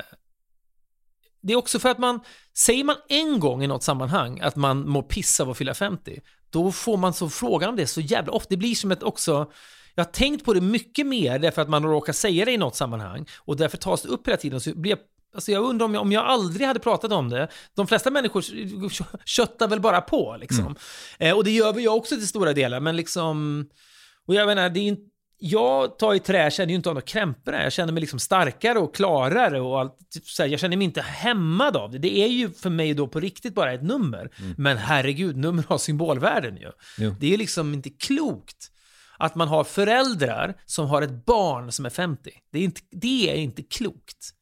Speaker 2: det är också för att man... Säger man en gång i något sammanhang att man mår pissa av att fylla 50, då får man så frågan om det så jävla ofta. Det blir som ett också... Jag har tänkt på det mycket mer därför att man råkar säga det i något sammanhang och därför tas det upp hela tiden. Så blir jag, alltså jag undrar om jag, om jag aldrig hade pratat om det. De flesta människor köttar väl bara på liksom. Eh, och det gör väl jag också till stora delar, men liksom... Och jag menar, det är inte... Jag tar i trä, känner ju inte av några krämpor. Jag känner mig liksom starkare och klarare och allt. typ Så här, jag känner mig inte hämmad av det. Det är ju för mig då på riktigt bara ett nummer. Men herregud, nummer har symbolvärden ju.
Speaker 1: Jo.
Speaker 2: Det är liksom inte klokt att man har föräldrar som har ett barn som är 50. Det är inte, det är inte klokt.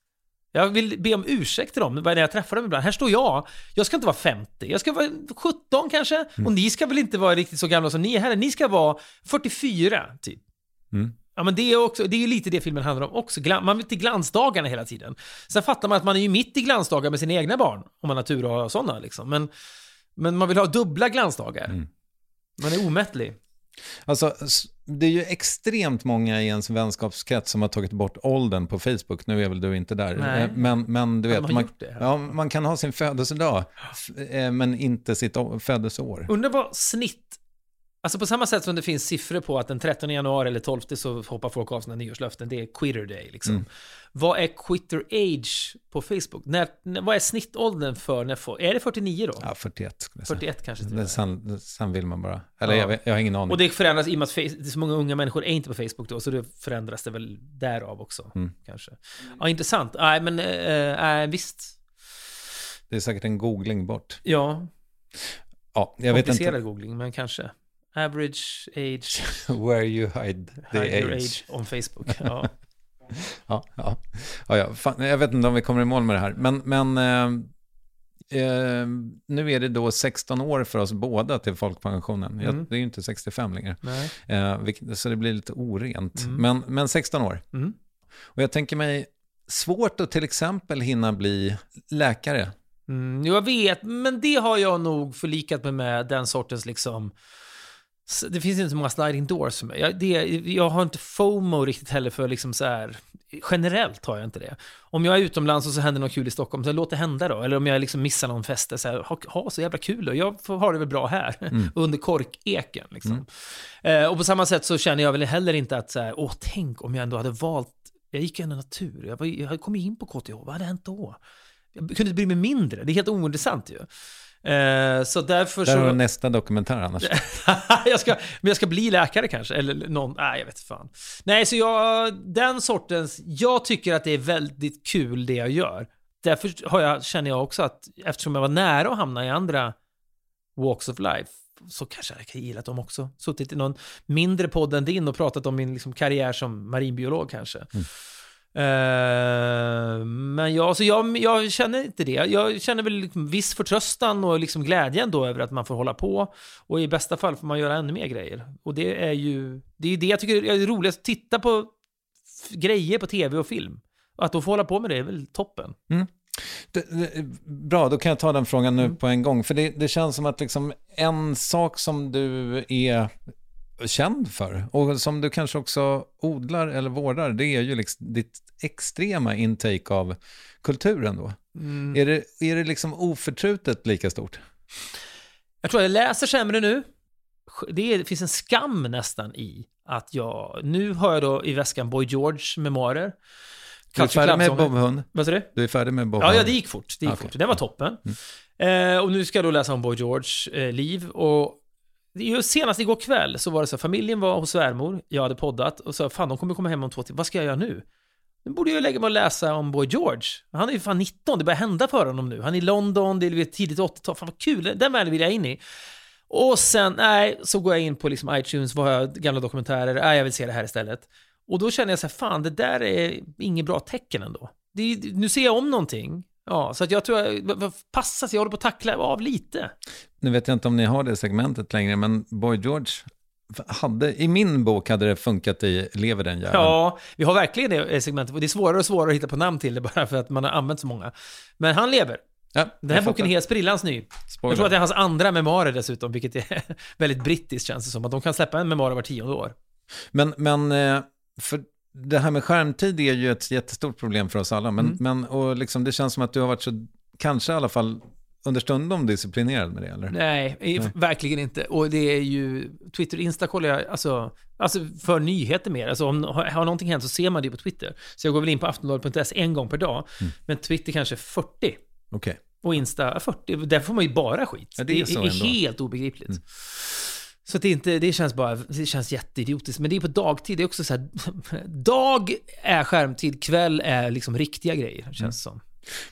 Speaker 2: Jag vill be om ursäkt till dem när jag träffar dem ibland. Här står jag, jag ska inte vara 50, jag ska vara 17 kanske. Och ni ska väl inte vara riktigt så gamla som ni är heller. Ni ska vara 44, typ.
Speaker 1: Mm.
Speaker 2: Ja, men det är, också, det är ju lite det filmen handlar om också. Man vill till glansdagarna hela tiden. Sen fattar man att man är ju mitt i glansdagar med sina egna barn, om man har tur och har sådana liksom. Men, men man vill ha dubbla glansdagar.
Speaker 1: Mm.
Speaker 2: Man är omättlig.
Speaker 1: Alltså, det är ju extremt många i ens vänskapskrets som har tagit bort åldern på Facebook. Nu är väl du inte där.
Speaker 2: Nej.
Speaker 1: Eh, Men, men du vet, man,
Speaker 2: det.
Speaker 1: ja, man kan ha sin födelsedag, eh, men inte sitt födelseår.
Speaker 2: Undrar vad snitt... Alltså på samma sätt som det finns siffror på att den 13 januari eller 12 så hoppar folk av sina nyårslöften. Det är quitter day liksom.
Speaker 1: Mm.
Speaker 2: Vad är quitter age på Facebook? När, när, vad är snittåldern för när folk... Är det 49 då?
Speaker 1: Ja, 41 skulle jag säga.
Speaker 2: 41 kanske till
Speaker 1: Det, sen, sen vill man bara. Eller
Speaker 2: Ja.
Speaker 1: jag, vet- jag har ingen aning.
Speaker 2: Och det förändras i och med att face, det är så många unga människor är inte på Facebook då, så det förändras det väl därav också.
Speaker 1: Mm.
Speaker 2: Kanske. Ja, intressant. Nej, men äh, visst.
Speaker 1: Det är säkert en googling bort.
Speaker 2: Ja,
Speaker 1: Ja, jag vet
Speaker 2: komplicerad
Speaker 1: inte.
Speaker 2: googling, men kanske. Average age,
Speaker 1: Where you hide the
Speaker 2: hide
Speaker 1: age.
Speaker 2: age on Facebook. Ja.
Speaker 1: Ja, ja. ja, ja. Fan, jag vet inte om vi kommer i mål med det här. Men, men eh, eh, nu är det då 16 år för oss båda till folkpensionen. Jag,
Speaker 2: Mm.
Speaker 1: det är ju inte 65 längre. Eh, vilket, så det blir lite orent.
Speaker 2: Mm.
Speaker 1: Men, men 16 år.
Speaker 2: Mm.
Speaker 1: Och jag tänker mig, svårt att till exempel hinna bli läkare.
Speaker 2: Mm, jag vet, men det har jag nog förlikat mig med den sortens liksom... Det finns inte så många sliding doors för mig. Jag, det, jag har inte FOMO riktigt heller för liksom så här... Generellt har jag inte det. Om jag är utomlands och så händer något kul i Stockholm, så låt det hända då. Eller om jag liksom missar någon fest, så här, ha, ha så jävla kul då. Jag får ha det väl bra här, under korkeken. Liksom. Eh, och på samma sätt så känner jag väl heller inte att så här, åh, tänk om jag ändå hade valt... Jag gick ju ändå natur, jag, var, jag kommit in på KTH, vad hade hänt då? Jag kunde inte bry mig mindre, det är helt ointressant ju. Eh, så därför
Speaker 1: Där har du
Speaker 2: så...
Speaker 1: nästa dokumentär annars.
Speaker 2: jag ska, men jag ska bli läkare kanske, eller någon, nej jag vet fan. Nej, så jag, den sortens, jag tycker att det är väldigt kul det jag gör. Därför har jag, känner jag också att, eftersom jag var nära att hamna i andra walks of life, så kanske jag kan gilla dem också. Suttit i någon mindre podd än din och pratat om min liksom, karriär som marinbiolog kanske. Eh, men jag, så jag, jag känner inte det. Jag känner väl liksom viss förtröstan och liksom glädjen då över att man får hålla på. Och i bästa fall får man göra ännu mer grejer. Och det är ju det, är det jag tycker är roligast. Att titta på grejer på tv och film. Att då få hålla på med det är väl toppen.
Speaker 1: Det, det, bra, då kan jag ta den frågan nu
Speaker 2: Mm.
Speaker 1: på en gång. För det, det känns som att liksom en sak som du är känd för och som du kanske också odlar eller vårdar, det är ju liksom ditt extrema intake av kulturen då.
Speaker 2: Mm.
Speaker 1: Är, det, är det liksom oförtrutet lika stort?
Speaker 2: Jag tror jag läser sämre nu. Det, är, det finns en skam nästan i att jag... Nu har jag då i väskan Boy George memoarer.
Speaker 1: Du är färdig med
Speaker 2: Club-sånger.
Speaker 1: Bob Hund?
Speaker 2: Vad sa du?
Speaker 1: Du är färdig med Bob
Speaker 2: Ja, ja, det gick fort. Det gick.
Speaker 1: Mm.
Speaker 2: fort. Det var toppen. Eh, och nu ska jag då läsa om Boy George eh, liv. Och just senast igår kväll så var det så, familjen var hos svärmor, jag hade poddat och sa, fan de kommer komma hem om två timmar, vad ska jag göra nu? Nu borde jag lägga mig och läsa om Boy George. Han är ju fan 19, det börjar hända för honom nu. Han är i London, det är tidigt 80-tal, fan vad kul, den världen vill jag in i. Och sen, nej, så går jag in på liksom iTunes, vad har jag, gamla dokumentärer, nej jag vill se det här istället. Och då känner jag så här, fan det där är inget bra tecken ändå. Det nu ser jag om någonting. Ja, så att jag tror jag, passa sig, jag håller på att tackla av lite.
Speaker 1: Nu vet jag inte om ni har det segmentet längre, men Boy George hade, i min bok hade det funkat i Lever den jäveln.
Speaker 2: Ja, vi har verkligen det segmentet. Och det är svårare och svårare att hitta på namn till det bara för att man har använt så många. Men han lever.
Speaker 1: Ja,
Speaker 2: Den här boken är helt sprillans ny.
Speaker 1: Spoiler.
Speaker 2: Jag tror att det är hans andra memoarer dessutom, vilket är väldigt brittiskt känns det som. Att de kan släppa en memoar var tionde år.
Speaker 1: Men, men eh, för det här med skärmtid är ju ett jättestort problem för oss alla. Men,
Speaker 2: Mm.
Speaker 1: men och liksom, det känns som att du har varit så, kanske i alla fall understundom disciplinerad med det, eller?
Speaker 2: Nej,
Speaker 1: Nej.
Speaker 2: verkligen inte. Och det är ju, Twitter och Insta kollar jag, alltså, alltså för nyheter mer. Alltså om har, har någonting hänt så ser man det på Twitter. Så jag går väl in på aftonbladet.se en gång per dag.
Speaker 1: Mm.
Speaker 2: Men Twitter kanske 40.
Speaker 1: Okej.
Speaker 2: Och Insta 40. Där får man ju bara skit.
Speaker 1: Ja, det är så ändå. Mm.
Speaker 2: helt obegripligt. Så det, inte, det känns bara, det känns jätteidiotiskt. Men det är på dagtid, det är också så här, dag är skärmtid, kväll är liksom riktiga grejer, känns
Speaker 1: Mm.
Speaker 2: som.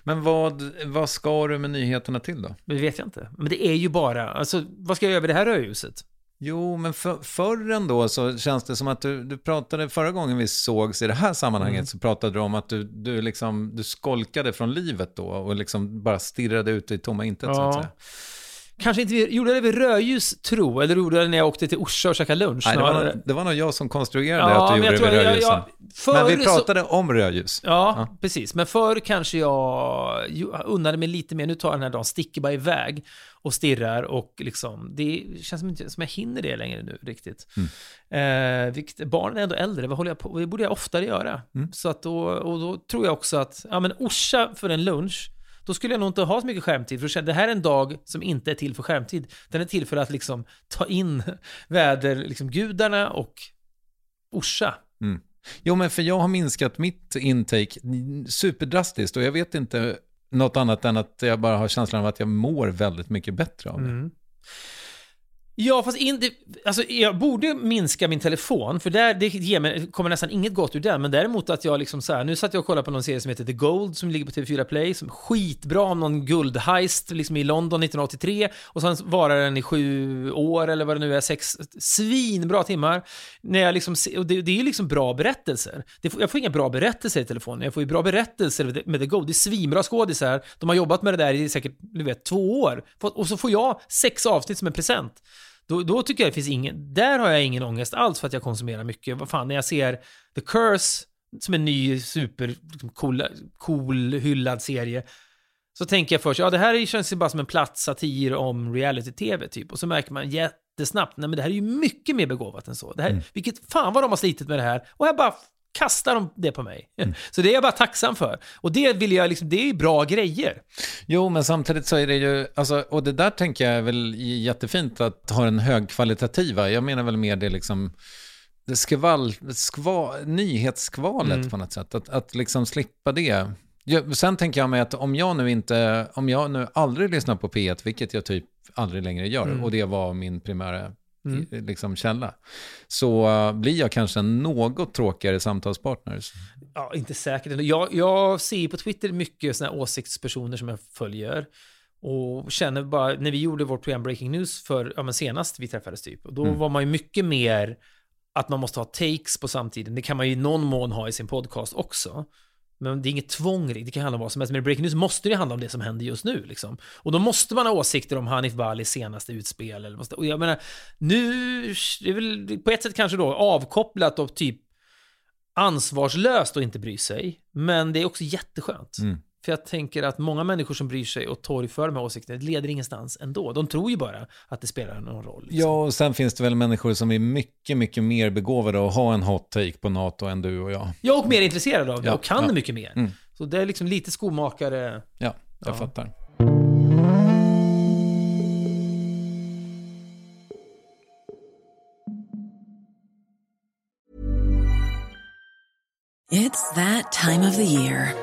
Speaker 1: Men vad, vad ska du med nyheterna till då?
Speaker 2: Det vet jag inte. Men det är ju bara, alltså vad ska jag göra med det här rödljuset?
Speaker 1: Jo, men för, förr ändå så känns det som att du, du pratade, förra gången vi sågs i det här sammanhanget
Speaker 2: Mm.
Speaker 1: så pratade du om att du, du, liksom, du skolkade från livet då och liksom bara stirrade ut i tomma intet så att säga.
Speaker 2: Kanske inte vi, gjorde jag det vid rödljus, tro, eller gjorde jag det när jag åkte till Orsa och käkade lunch?
Speaker 1: Nej, det, var, nog- det var nog jag som konstruerade
Speaker 2: Ja,
Speaker 1: att du gjorde
Speaker 2: jag
Speaker 1: det vid
Speaker 2: jag, jag,
Speaker 1: rödljusen.
Speaker 2: förr
Speaker 1: Men vi
Speaker 2: så-
Speaker 1: pratade om rödljus.
Speaker 2: Ja,
Speaker 1: Ja.
Speaker 2: precis. Men förr kanske jag unnade mig lite mer, nu tar jag den här dagen, sticker bara iväg. och stirrar och liksom, det känns som, inte, som jag hinner det längre nu riktigt.
Speaker 1: Mm.
Speaker 2: Eh, vilket, barnen är ändå äldre, vad håller jag på Det borde jag oftare göra.
Speaker 1: Mm.
Speaker 2: Så att då, och då tror jag också att, ja men Orsa för en lunch, då skulle jag nog inte ha så mycket skärmtid, för det här är en dag som inte är till för skärmtid. Den är till för att liksom ta in väder, liksom gudarna och Orsa.
Speaker 1: Mm. Jo, men för jag har minskat mitt intake superdrastiskt och jag vet inte något annat än att jag bara har känslan av att jag mår väldigt mycket bättre av det.
Speaker 2: Mm. Ja, fast in, det, alltså, jag borde minska min telefon, för där, det ger mig, kommer nästan inget gott ur den. Men däremot att jag liksom så här, nu satt jag och kollade på någon serie som heter The Gold, som ligger på TV4 Play, som är skitbra om någon guldheist liksom i London 1983. Och sen varar den i sju år, eller vad det nu är, sex svinbra timmar. När jag liksom, och det, det är ju liksom bra berättelser. Det, jag får inga bra berättelser i telefonen, jag får ju bra berättelser med The- med The Gold. Det är svinbra skådisar, de har jobbat med det där i säkert, du vet, två år. Och så får jag sex avsnitt som en present. Då, då tycker jag det finns ingen, där har jag ingen ångest alls för att jag konsumerar mycket. Vad fan, när jag ser The Curse, som en ny super liksom, cool, cool hyllad serie, så tänker jag först, ja det här känns ju bara som en platt satir om reality-tv typ. Och så märker man jättesnabbt, nej men det här är ju mycket mer begåvat än så. Det här, Vilket fan vad de har slitit med det här. Och här bara kastar de det på mig. Så det är jag bara tacksam för. Och det vill jag liksom, det är bra grejer.
Speaker 1: Jo, men samtidigt så är det ju, alltså, och det där tänker jag är väl jättefint att ha den högkvalitativa. Jag menar väl mer det liksom, det skval, skva, nyhetsskvalet
Speaker 2: Mm.
Speaker 1: på något sätt. Att, att liksom slippa det. Jag, sen tänker jag mig att om jag nu inte, om jag nu aldrig lyssnar på P1, vilket jag typ aldrig längre gör,
Speaker 2: Mm.
Speaker 1: och det var min primära
Speaker 2: Mm.
Speaker 1: liksom, källa, så uh, blir jag kanske en något tråkigare samtalspartner.
Speaker 2: Ja, inte säkert. Jag, jag ser på Twitter mycket såna åsiktspersoner som jag följer. Och känner bara, när vi gjorde vårt program Breaking News för, ja men senast vi träffades typ, och då
Speaker 1: Mm.
Speaker 2: var man ju mycket mer att man måste ha takes på samtiden. Det kan man ju i någon mån ha i sin podcast också. Men det är inget tvång, det kan handla om vad som helst. Men i Breaking News måste det handla om det som händer just nu. Liksom. Och då måste man ha åsikter om Hanif Balis senaste utspel. Eller måste, och jag menar, nu, det är väl på ett sätt kanske då avkopplat och typ ansvarslöst att inte bry sig. Men det är också jätteskönt.
Speaker 1: Mm.
Speaker 2: För jag tänker att många människor som bryr sig och torgför de här åsikterna det leder ingenstans ändå. De tror ju bara att det spelar någon roll. liksom.
Speaker 1: Ja, och sen finns det väl människor som är mycket, mycket mer begåvade att ha en hot take på NATO än du och jag.
Speaker 2: Jag är och mer intresserad av det
Speaker 1: Ja,
Speaker 2: och kan
Speaker 1: ja.
Speaker 2: mycket mer.
Speaker 1: Mm.
Speaker 2: Så det är liksom lite skomakare.
Speaker 1: Ja, jag
Speaker 2: Ja.
Speaker 1: fattar.
Speaker 5: It's that time of the year.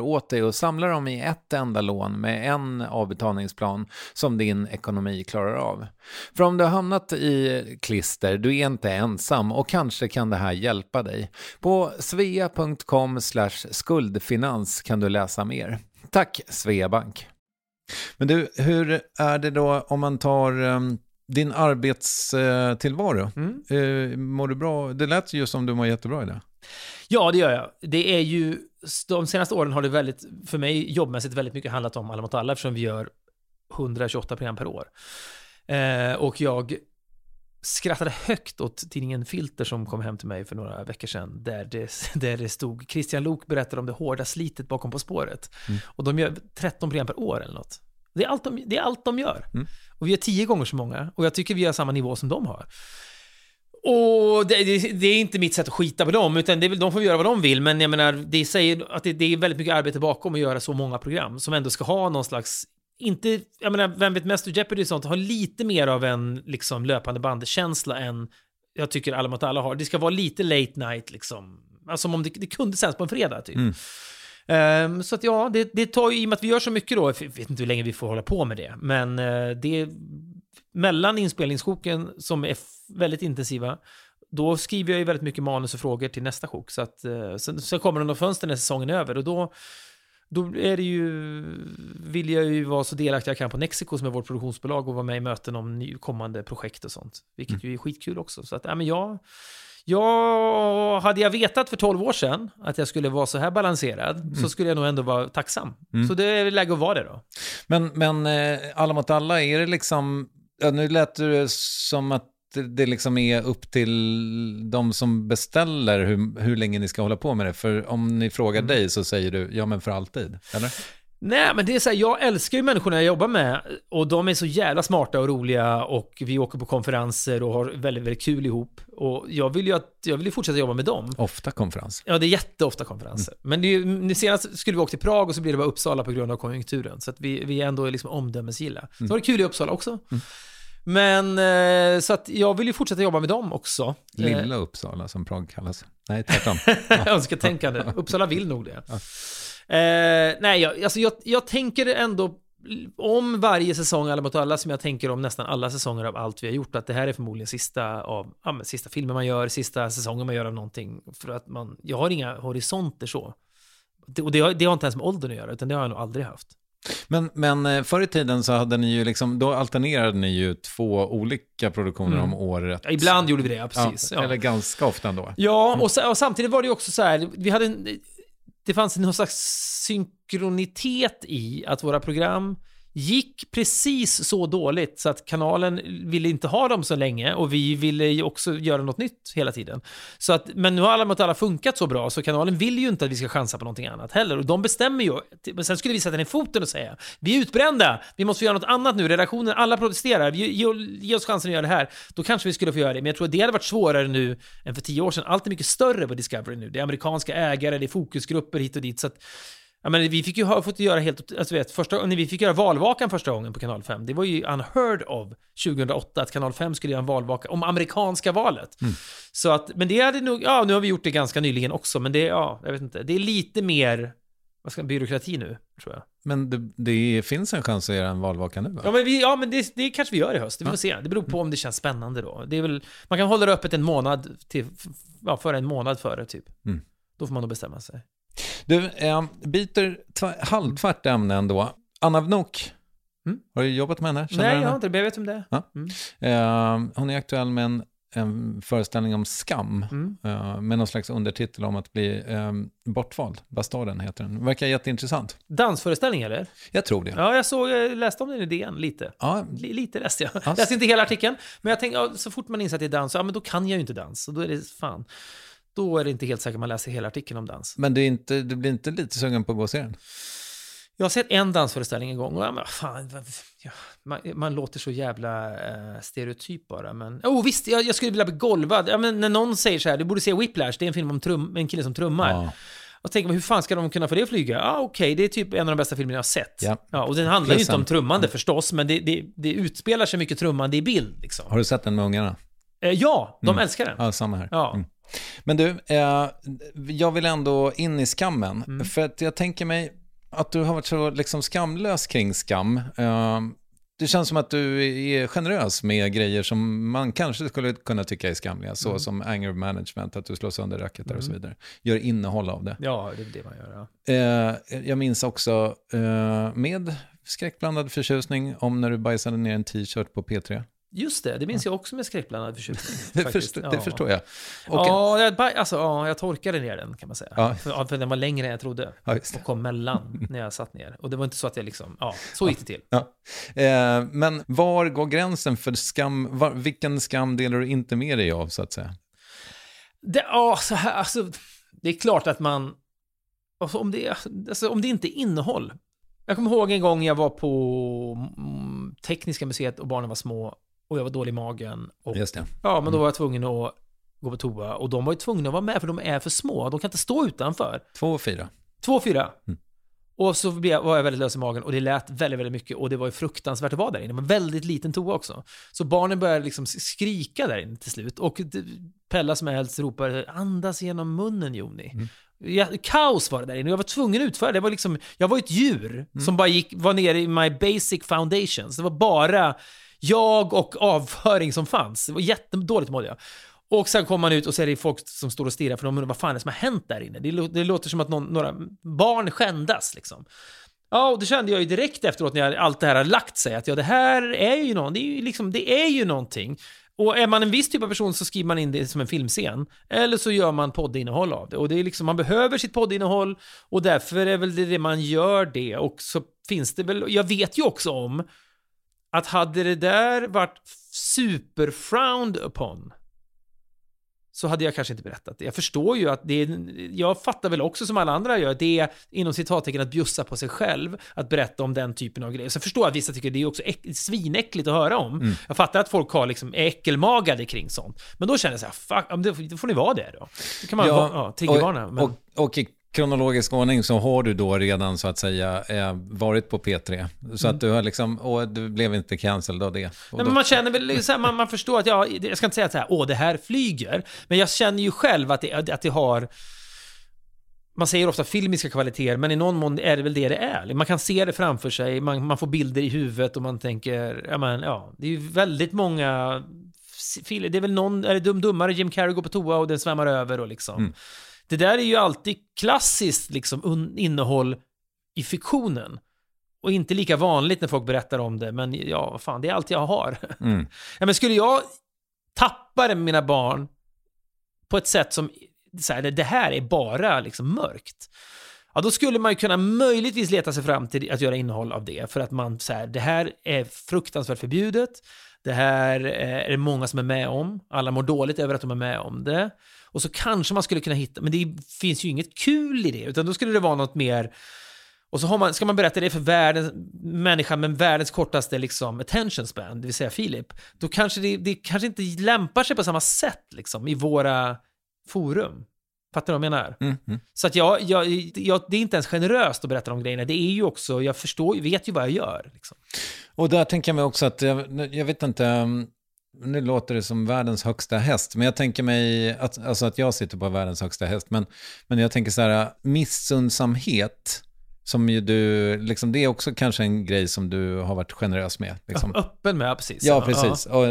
Speaker 1: åt dig och samlar dem i ett enda lån med en avbetalningsplan som din ekonomi klarar av. För om du har hamnat i klister, du är inte ensam och kanske kan det här hjälpa dig. På svea.com skuldfinans kan du läsa mer. Tack Sveabank! Men du, hur är det då om man tar um, din arbetstillvaro? Mm. Uh, mår du bra? Det lät ju som du mår jättebra i det.
Speaker 2: Ja, det gör jag. Det är ju, de senaste åren har det väldigt, för mig jobbmässigt väldigt mycket handlat om Alla mot alla eftersom vi gör 128 program per år. Eh, och jag skrattade högt åt tidningen Filter som kom hem till mig för några veckor sedan. Där det, där det stod Christian Lok berättade om det hårda slitet bakom På spåret. Mm. Och de gör 13 program per år eller något. Det är allt de, det är allt de gör. Mm. Och vi är tio gånger så många. Och jag tycker vi har samma nivå som de har. Och det, det, det, är inte mitt sätt att skita på dem, utan det de får göra vad de vill. Men jag menar, det säger att det, det är väldigt mycket arbete bakom att göra så många program som ändå ska ha någon slags inte, jag menar, Vem vet mest och Jeopardy och sånt har lite mer av en liksom löpande bandkänsla än jag tycker Alla mot alla har. Det ska vara lite late night liksom. Alltså som om det, det kunde sändas på en fredag typ. Mm. Um, så att ja, det, det tar ju, i och med att vi gör så mycket då, jag vet inte hur länge vi får hålla på med det, men uh, det mellan inspelningssjoken som är väldigt intensiva, då skriver jag ju väldigt mycket manus och frågor till nästa sjok. Så att, uh, sen, sen kommer de fönster när säsongen är över och då då är det ju, vill jag ju vara så delaktig jag kan på Nexico som är vårt produktionsbolag och vara med i möten om ny, kommande projekt och sånt. Vilket mm. ju är skitkul också. Så att, ja men jag, jag, hade jag vetat för 12 år sedan att jag skulle vara så här balanserad mm. så skulle jag nog ändå vara tacksam. Mm. Så det är läge att vara det då.
Speaker 1: Men, men eh, alla mot alla, är det liksom, ja, nu lät det som att det liksom är upp till de som beställer hur, hur länge ni ska hålla på med det. För om ni frågar mm. dig så säger du, ja men för alltid, eller?
Speaker 2: Nej, men det är så här, jag älskar ju människorna jag jobbar med och de är så jävla smarta och roliga och vi åker på konferenser och har väldigt, väldigt kul ihop. Och jag vill ju, att, jag vill ju fortsätta jobba med dem.
Speaker 1: Ofta konferens.
Speaker 2: Ja, det är jätteofta konferenser. Mm. Men det är, nu senast skulle vi åka till Prag och så blir det bara Uppsala på grund av konjunkturen. Så att vi, vi är ändå liksom omdömesgilla. Mm. Så var det kul i Uppsala också. Mm. Men så att jag vill ju fortsätta jobba med dem också.
Speaker 1: Lilla Uppsala som Prag kallas. Nej, tvärtom.
Speaker 2: Ja. Önsketänkande. Uppsala vill nog det. Ja. Eh, nej, jag, alltså jag, jag tänker ändå om varje säsong, alla mot alla, som jag tänker om nästan alla säsonger av allt vi har gjort, att det här är förmodligen sista, av, ja, sista filmen man gör, sista säsongen man gör av någonting. För att man, jag har inga horisonter så. Det, och det, har, det har inte ens med åldern att göra, utan det har jag nog aldrig haft.
Speaker 1: Men, men eh, förr i tiden så hade ni ju liksom, då alternerade ni ju två olika produktioner mm. om året.
Speaker 2: Ja, ibland gjorde vi det, ja, precis. Ja,
Speaker 1: eller ganska ofta ändå.
Speaker 2: Ja, och, och, samtidigt var det ju också så här, vi hade en, det fanns någon slags synkronitet i att våra program gick precis så dåligt så att kanalen ville inte ha dem så länge och vi ville ju också göra något nytt hela tiden. Så att, men nu har alla mot alla funkat så bra så kanalen vill ju inte att vi ska chansa på någonting annat heller och de bestämmer ju. Men sen skulle vi sätta ner foten och säga vi är utbrända, vi måste göra något annat nu, redaktionen, alla protesterar, ge, ge, ge oss chansen att göra det här. Då kanske vi skulle få göra det, men jag tror att det hade varit svårare nu än för tio år sedan. Allt är mycket större på Discovery nu. Det är amerikanska ägare, det är fokusgrupper hit och dit. Så att Ja, men vi fick ju ha, fått göra helt, alltså vet, första, när vi fick göra valvakan första gången på kanal 5, det var ju unheard of 2008 att kanal 5 skulle göra en valvaka om amerikanska valet. Mm. Så att, men det hade nog, ja nu har vi gjort det ganska nyligen också, men det, ja, jag vet inte, det är lite mer, vad ska byråkrati nu, tror jag.
Speaker 1: Men det, det finns en chans att göra en valvaka nu va?
Speaker 2: Ja men, vi, ja, men det, det kanske vi gör i höst, vi får ja. se. Det beror på om det känns spännande då. Det är väl, man kan hålla det öppet en månad till, ja, före en månad före typ. Mm. Då får man nog bestämma sig.
Speaker 1: Du, eh, byter halvtvärt ämne ändå. Anna Wnok, mm. har du jobbat med henne?
Speaker 2: Känner Nej, jag har inte det, jag vet om det ja.
Speaker 1: mm. eh, Hon är aktuell med en, en föreställning om skam, mm. eh, med någon slags undertitel om att bli eh, bortvald. Bastarden heter den. Verkar jätteintressant.
Speaker 2: Dansföreställning eller?
Speaker 1: Jag tror det.
Speaker 2: Ja, jag, såg, jag läste om den idén lite. Ja. L lite läste jag. Alltså. Läste inte hela artikeln, men jag tänkte, ja, så fort man inser att det är dans, ja men då kan jag ju inte dans. Och då är det fan då är det inte helt säkert man läser hela artikeln om dans.
Speaker 1: Men du, inte, du blir inte lite sugen på att gå och se den?
Speaker 2: Jag har sett en dansföreställning en gång och jag bara, fan, ja, man, man låter så jävla eh, stereotyp bara. Men, oh, visst, jag, jag skulle vilja bli golvad. Ja, men när någon säger så här, du borde se Whiplash, det är en film om trum, en kille som trummar.
Speaker 1: Ja.
Speaker 2: Och tänker man, hur fan ska de kunna få det att flyga? Ja, ah, okej, det är typ en av de bästa filmerna jag har sett.
Speaker 1: Ja.
Speaker 2: och den handlar ju inte om trummande förstås, men det, det, det utspelar sig mycket trummande i bild. Liksom.
Speaker 1: Har du sett den med ungarna?
Speaker 2: Eh, ja, de
Speaker 1: Mm.
Speaker 2: älskar den.
Speaker 1: Ja, samma här.
Speaker 2: Ja.
Speaker 1: Mm. Men du, eh, jag vill ändå in i skammen.
Speaker 2: Mm.
Speaker 1: För att jag tänker mig att du har varit så liksom skamlös kring skam. Eh, det känns som att du är generös med grejer som man kanske skulle kunna tycka är skamliga. Så
Speaker 2: Mm.
Speaker 1: som anger management, att du slår sönder racketar och så vidare. Gör innehåll av det.
Speaker 2: Ja, det är det man gör. Ja.
Speaker 1: Eh, jag minns också eh, med skräckblandad förtjusning om när du bajsade ner en t-shirt på P3.
Speaker 2: Just det, det minns jag också med skräckblandad förtjusning.
Speaker 1: Det, förstår, det
Speaker 2: Ja.
Speaker 1: förstår jag. Och,
Speaker 2: Ja, jag, alltså, ja, jag torkade ner den kan man säga.
Speaker 1: Ja.
Speaker 2: För, för den var längre än jag trodde.
Speaker 1: Ja, det.
Speaker 2: och kom mellan när jag satt ner. Och det var inte så att jag liksom, ja, så gick det till.
Speaker 1: Ja. Eh, men var går gränsen för skam? Var, vilken skam delar du inte med dig av, så att säga?
Speaker 2: Det, ja, så här, alltså, det är klart att man, alltså, om, det, alltså, om det inte är innehåll. Jag kommer ihåg en gång jag var på mm, Tekniska museet och barnen var små och jag var dålig i magen. Och,
Speaker 1: Just det.
Speaker 2: Ja, men då var jag tvungen att gå på toa och de var ju tvungna att vara med för de är för små. De kan inte stå utanför.
Speaker 1: Två och fyra.
Speaker 2: Två och fyra.
Speaker 1: Mm.
Speaker 2: Och så blev jag, var jag väldigt lös i magen och det lät väldigt, väldigt mycket och det var ju fruktansvärt att vara där inne. Det var en väldigt liten toa också. Så barnen började liksom skrika där inne till slut och Pella som är äldst ropade andas genom munnen Joni.
Speaker 1: Mm.
Speaker 2: Ja, kaos var det där inne jag var tvungen att utföra det. var liksom, jag var ett djur
Speaker 1: Mm.
Speaker 2: som bara gick, var nere i my basic foundations. Det var bara jag och avföring som fanns. Det var jättedåligt mådde jag. Och sen kommer man ut och så är det folk som står och stirrar för de undrar vad fan är det som har hänt där inne. Det, lå- det låter som att någon, några barn skändas liksom. Ja, och det kände jag ju direkt efteråt när allt det här har lagt sig, att ja, det här är ju någon, det är ju liksom, det är ju någonting. Och är man en viss typ av person så skriver man in det som en filmscen. Eller så gör man poddinnehåll av det. Och det är liksom, man behöver sitt poddinnehåll och därför är väl det det man gör det. Och så finns det väl, jag vet ju också om att hade det där varit super frowned upon så hade jag kanske inte berättat det. Jag förstår ju att det är, jag fattar väl också som alla andra gör, det är inom citattecken att bjussa på sig själv, att berätta om den typen av grejer. Så jag förstår att vissa tycker det är också äck, svinäckligt att höra om.
Speaker 1: Mm.
Speaker 2: Jag fattar att folk har liksom är äckelmagade kring sånt. Men då känner jag så här, fuck, då får ni vara det då. Då kan man ja, ja, triggervarna.
Speaker 1: och, och, och kronologisk ordning så har du då redan så att säga eh, varit på P3. Så att du har liksom, och du blev inte cancelled av det.
Speaker 2: Mm. Nej,
Speaker 1: då,
Speaker 2: men man känner väl, så här, man, man förstår att, ja, jag ska inte säga att så här, åh, det här flyger. Men jag känner ju själv att det, att det har, man säger ofta filmiska kvaliteter, men i någon mån är det väl det det är. Man kan se det framför sig, man, man får bilder i huvudet och man tänker, ja men ja, det är ju väldigt många det är väl någon, är det dum dummare, Jim Carrey går på toa och den svämmar över och liksom.
Speaker 1: Mm.
Speaker 2: Det där är ju alltid klassiskt liksom innehåll i fiktionen. Och inte lika vanligt när folk berättar om det, men ja, fan, det är allt jag har.
Speaker 1: mm.
Speaker 2: Ja, men skulle jag tappa det med mina barn på ett sätt som, så här, det här är bara liksom mörkt. Ja, då skulle man ju kunna möjligtvis leta sig fram till att göra innehåll av det. För att man, så här, det här är fruktansvärt förbjudet. Det här eh, är det många som är med om. Alla mår dåligt över att de är med om det. Och så kanske man skulle kunna hitta, men det finns ju inget kul i det, utan då skulle det vara något mer och så man, ska man berätta det för världens, människan med världens kortaste liksom, attention span, det vill säga Filip, då kanske det, det kanske inte lämpar sig på samma sätt liksom, i våra forum. Fattar du vad jag menar?
Speaker 1: Mm, mm.
Speaker 2: Så att jag, jag, jag, det är inte ens generöst att berätta de grejerna. Det är ju också, jag förstår, vet ju vad jag gör. Liksom.
Speaker 1: Och där tänker jag mig också att, jag, jag vet inte, um, nu låter det som världens högsta häst, men jag tänker mig att, alltså att jag sitter på världens högsta häst, men, men jag tänker så här, missundsamhet, som ju du, liksom, det är också kanske en grej som du har varit generös med. Liksom.
Speaker 2: Öppen med, precis.
Speaker 1: Ja, precis. Och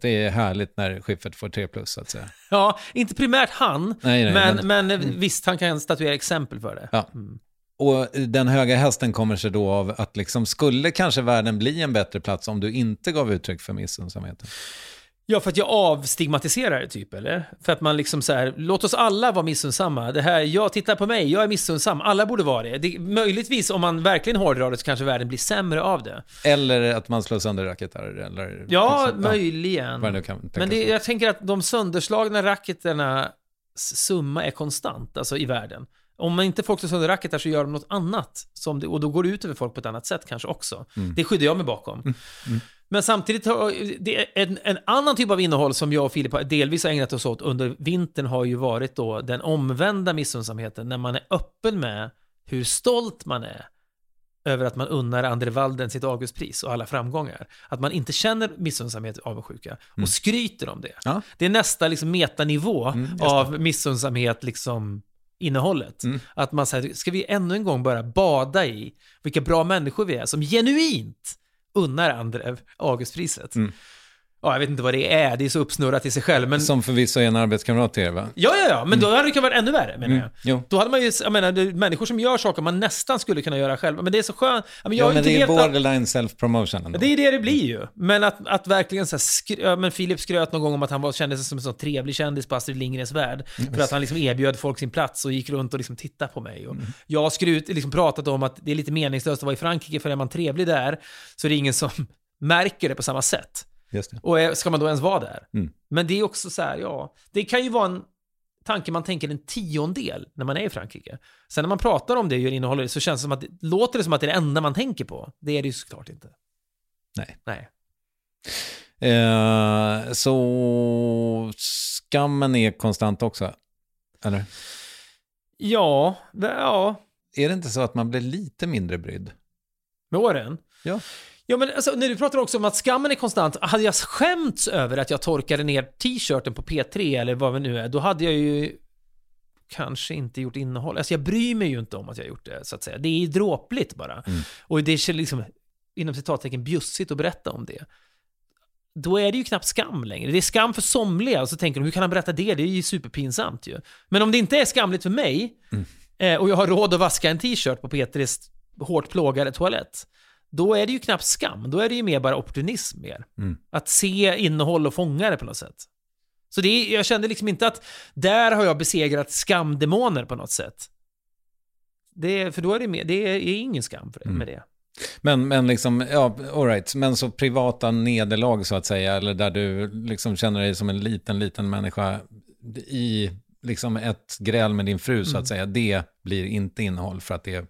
Speaker 1: det är härligt när Schyffert får 3 plus, så att säga.
Speaker 2: Ja, inte primärt han,
Speaker 1: Nej, nej,
Speaker 2: men,
Speaker 1: men-
Speaker 2: men, visst, han kan statuera exempel för det.
Speaker 1: Ja. Och den höga hästen kommer sig då av att liksom, skulle kanske världen bli en bättre plats om du inte gav uttryck för missunnsamheten?
Speaker 2: Ja, för att jag avstigmatiserar det typ, eller? För att man liksom så här, låt oss alla vara missunnsamma. Det här, jag tittar på mig, jag är missunnsam, alla borde vara det. det möjligtvis, om man verkligen hårdrar det, så kanske världen blir sämre av det.
Speaker 1: Eller att man slår sönder racketar? Eller,
Speaker 2: Ja,
Speaker 1: liksom,
Speaker 2: möjligen.
Speaker 1: nu kan
Speaker 2: Men det, jag tänker att de sönderslagna racketerna summa är konstant, alltså i världen. Om man inte folk slår sönder racketar så gör de något annat. Som det, och då går det ut över folk på ett annat sätt kanske också.
Speaker 1: Mm.
Speaker 2: Det skyddar jag mig bakom. Men samtidigt, har, en, en annan typ av innehåll som jag och Filip delvis har ägnat oss åt under vintern har ju varit då den omvända missunnsamheten. När man är öppen med hur stolt man är över att man unnar Andre Walden sitt Augustpris och alla framgångar. Att man inte känner missunnsamhet och avundsjuka och skryter om det.
Speaker 1: Ja.
Speaker 2: Det är nästa liksom metanivå av missunnsamhet, liksom innehållet. Att man säger, ska vi ännu en gång bara bada i vilka bra människor vi är som genuint unnar andra Augustpriset. Ja, jag vet inte vad det är, det är så uppsnurrat i sig själv, men...
Speaker 1: Som förvisso är en arbetskamrat till er, va?
Speaker 2: Ja, ja, ja, men då hade det kunnat vara ännu värre menar jag.
Speaker 1: Jo.
Speaker 2: Då hade man ju, jag menar, människor som gör saker man nästan skulle kunna göra själva, men det är så skönt. Jag
Speaker 1: Ja, men det är borderline self-promotion ändå.
Speaker 2: det är det det blir ju. Men att, att verkligen så här ja, men Filip skröt någon gång om att han var, kände sig som en sån trevlig kändis på Astrid Lindgrens värld. För att han liksom erbjöd folk sin plats och gick runt och liksom tittade på mig. Och Jag har skrut, liksom pratat om att det är lite meningslöst att vara i Frankrike för är man trevlig där så är det ingen som märker det på samma sätt. Och ska man då ens vara där?
Speaker 1: Mm.
Speaker 2: Men det är också så här, ja, det kan ju vara en tanke man tänker en tiondel när man är i Frankrike. Sen när man pratar om det och gör innehåll i det så känns det som att, låter det som att det är det enda man tänker på. Det är det ju såklart inte.
Speaker 1: Nej.
Speaker 2: Nej.
Speaker 1: Eh, så skammen är konstant också? Eller?
Speaker 2: Ja, det- ja,
Speaker 1: Är det inte så att man blir lite mindre brydd?
Speaker 2: med åren.
Speaker 1: Ja.
Speaker 2: Ja, men alltså, när du pratar också om att skammen är konstant. Hade jag skämts över att jag torkade ner t-shirten på P3 eller vad det nu är, då hade jag ju kanske inte gjort innehåll. Alltså jag bryr mig ju inte om att jag gjort det, så att säga. Det är ju dråpligt bara. Och det är liksom, inom citattecken, bjussigt att berätta om det. Då är det ju knappt skam längre. Det är skam för somliga, och så tänker de, hur kan han berätta det? Det är ju superpinsamt ju. Men om det inte är skamligt för mig, eh, och jag har råd att vaska en t-shirt på P3s hårt plågade toalett, då är det ju knappt skam. Då är det ju mer bara opportunism mer. Att se innehåll och fånga det på något sätt. Så det är, jag kände liksom inte att där har jag besegrat skamdemoner på något sätt. Det, för då är det, mer, det är ingen skam för det, med det.
Speaker 1: Men, men liksom, ja, all right. Men så privata nederlag så att säga, eller där du liksom känner dig som en liten, liten människa i liksom ett gräl med din fru så att säga, det blir inte innehåll för att det är...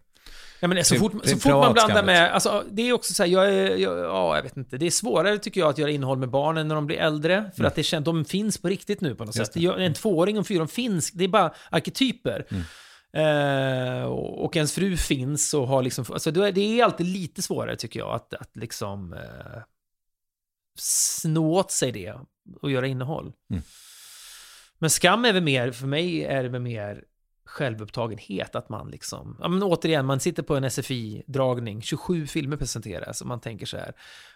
Speaker 2: Ja, men så
Speaker 1: Det-
Speaker 2: fort,
Speaker 1: det
Speaker 2: så fort man blandar med, alltså det är också så här, jag är, jag, ja jag vet inte, det är svårare tycker jag att göra innehåll med barnen när de blir äldre, för att det känns, de finns på riktigt nu på något
Speaker 1: Mm. Just
Speaker 2: sätt. Jag- En tvååring och en fyraåring finns, det är bara arketyper.
Speaker 1: Mm.
Speaker 2: Eh, och ens fru finns och har liksom, alltså det är, det är alltid lite svårare tycker jag att, att liksom eh, snå åt sig det och göra innehåll.
Speaker 1: Mm.
Speaker 2: Men skam är väl mer, för mig är det väl mer självupptagenhet, att man liksom, ja men återigen, man sitter på en SFI-dragning, 27 filmer presenteras och man tänker så här,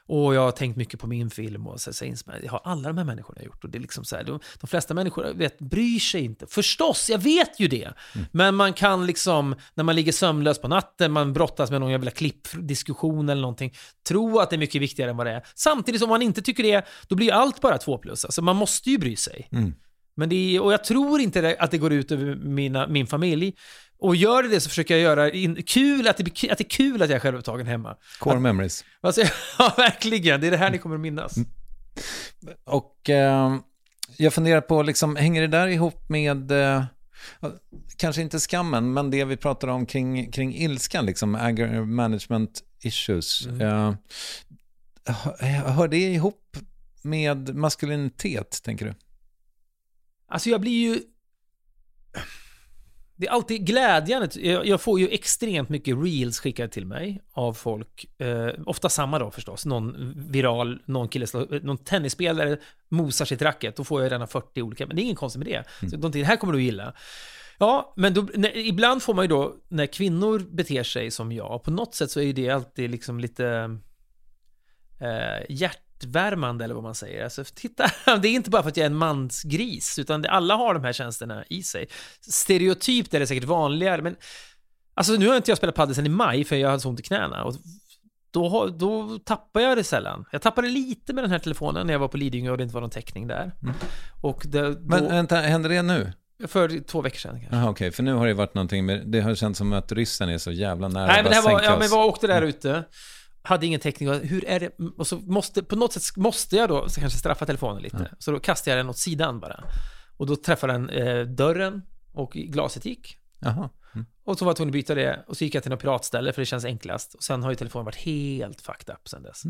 Speaker 2: och jag har tänkt mycket på min film och så så det har alla de här människorna gjort och det är liksom så här, de, de flesta människor vet, bryr sig inte. Förstås, jag vet ju det. Men man kan liksom, när man ligger sömnlös på natten, man brottas med någon jävla klippdiskussion eller någonting, tro att det är mycket viktigare än vad det är. Samtidigt som man inte tycker det, då blir allt bara två plus. Alltså man måste ju bry sig. Men det är, och jag tror inte att det går ut över mina, min familj. Och gör det det så försöker jag göra in, kul, att det, blir, att det är kul att jag är självupptagen hemma.
Speaker 1: Core memories.
Speaker 2: Alltså, ja, verkligen. Det är det här ni kommer att minnas.
Speaker 1: Och eh, jag funderar på, liksom, hänger det där ihop med, eh, kanske inte skammen, men det vi pratar om kring, kring ilskan, liksom, anger management issues. Eh, hör- hör det ihop med maskulinitet, tänker du?
Speaker 2: Alltså jag blir ju... Det är alltid glädjande. Jag, får ju extremt mycket reels skickade till mig av folk. Eh, ofta samma då förstås. Någon viral, någon kille, slår- någon tennisspelare mosar sitt racket. Då får jag redan 40 olika. Men det är ingen konstigt med det. Så de tänker, det här kommer du gilla. Ja, men då, när, ibland får man ju då, när kvinnor beter sig som jag, på något sätt så är ju det alltid liksom lite eh, hjärtvärmande eller vad man säger. Alltså, titta, det är inte bara för att jag är en mansgris, utan alla har de här tjänsterna i sig. Stereotypt är det säkert vanligare, men alltså nu har inte jag spelat padel sedan i maj för jag hade så ont i knäna. Och då, då tappar jag det sällan. Jag tappade lite med den här telefonen när jag var på Lidingö och det inte var någon täckning där. Och det, då,
Speaker 1: Men vänta, händer det nu?
Speaker 2: för två veckor sedan kanske.
Speaker 1: Jaha, okej, för nu har det varit någonting med, det har känts som att ryssen är så jävla nära
Speaker 2: Nej, men det här var, ja, men jag åkte där ute, hade ingen täckning, och hur är det, och så måste, på något sätt måste jag då så kanske straffa telefonen lite, så då kastade jag den åt sidan bara. Och då träffade han eh, dörren och glaset gick.
Speaker 1: Mm.
Speaker 2: Och så var jag tvungen att byta det och så gick jag till något piratställe för det känns enklast. Och sen har ju telefonen varit helt fucked up sen dess.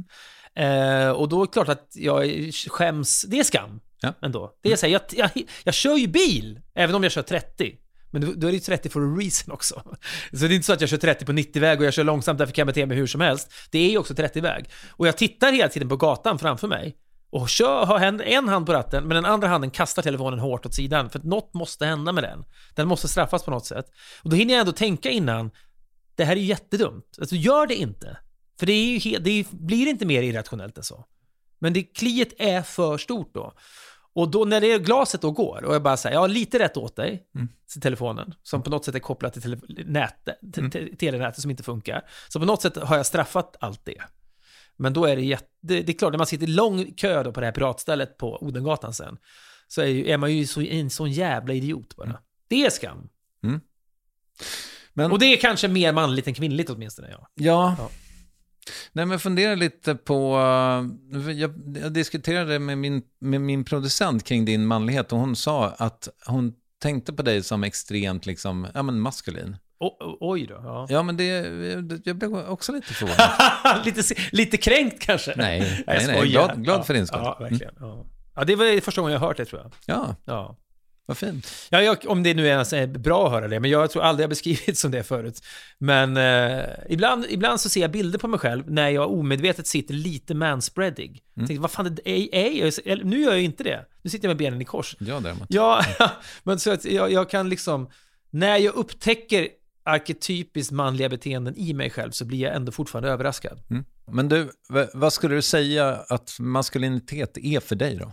Speaker 2: Eh, och då är det klart att jag skäms, det är skam
Speaker 1: Ja.
Speaker 2: ändå. Det är så här, jag, jag, jag kör ju bil, även om jag kör 30. Men då, är det ju 30 for a reason också. Så det är inte så att jag kör 30 på 90-väg och jag kör långsamt därför kan jag bete mig hur som helst. Det är ju också 30-väg. Och jag tittar hela tiden på gatan framför mig och kör, har en, en hand på ratten, men den andra handen kastar telefonen hårt åt sidan. För att något måste hända med den. Den måste straffas på något sätt. Och då hinner jag ändå tänka innan, det här är ju jättedumt. Alltså gör det inte. För det, är ju det blir inte mer irrationellt än så. Men det kliet är för stort då. Och då när det glaset då går och jag bara säger, ja lite rätt åt dig, till telefonen, som på något sätt är kopplat till tele- nätet, te- te- telenätet som inte funkar. Så på något sätt har jag straffat allt det. Men då är det jätte, det, det är klart, när man sitter i lång kö då på det här piratstället på Odengatan sen, så är, ju, är man ju så, en sån jävla idiot bara. Det är skam.
Speaker 1: Men,
Speaker 2: Och det är kanske mer manligt än kvinnligt åtminstone, ja.
Speaker 1: ja.
Speaker 2: Ja.
Speaker 1: Nej, men fundera lite på... eh, Jag, jag diskuterade med min, med min producent kring din manlighet och hon sa att hon tänkte på dig som extremt liksom, ja, men maskulin.
Speaker 2: O, oj då. Ja.
Speaker 1: Ja, men det, jag blev också lite förvånad.
Speaker 2: lite, lite kränkt kanske?
Speaker 1: Nej, nej, nej. Glad- glad
Speaker 2: ja,
Speaker 1: för din skull.
Speaker 2: Ja, verkligen. Ja. ja, det var första gången jag hört det tror jag.
Speaker 1: Ja,
Speaker 2: Ja.
Speaker 1: Vad fint.
Speaker 2: Ja, jag, om det nu ens är bra att höra det, men jag tror aldrig jag beskrivit som det förut. Men eh, ibland, ibland så ser jag bilder på mig själv när jag omedvetet sitter lite manspreadig. Mm. Tänkte, vad fan, är, är jag, nu gör jag inte det. Nu sitter jag med benen i kors.
Speaker 1: Jag däremot.
Speaker 2: Ja, men så att jag, jag kan liksom, när jag upptäcker arketypiskt manliga beteenden i mig själv så blir jag ändå fortfarande överraskad.
Speaker 1: Mm. Men du, vad skulle du säga att maskulinitet är för dig då?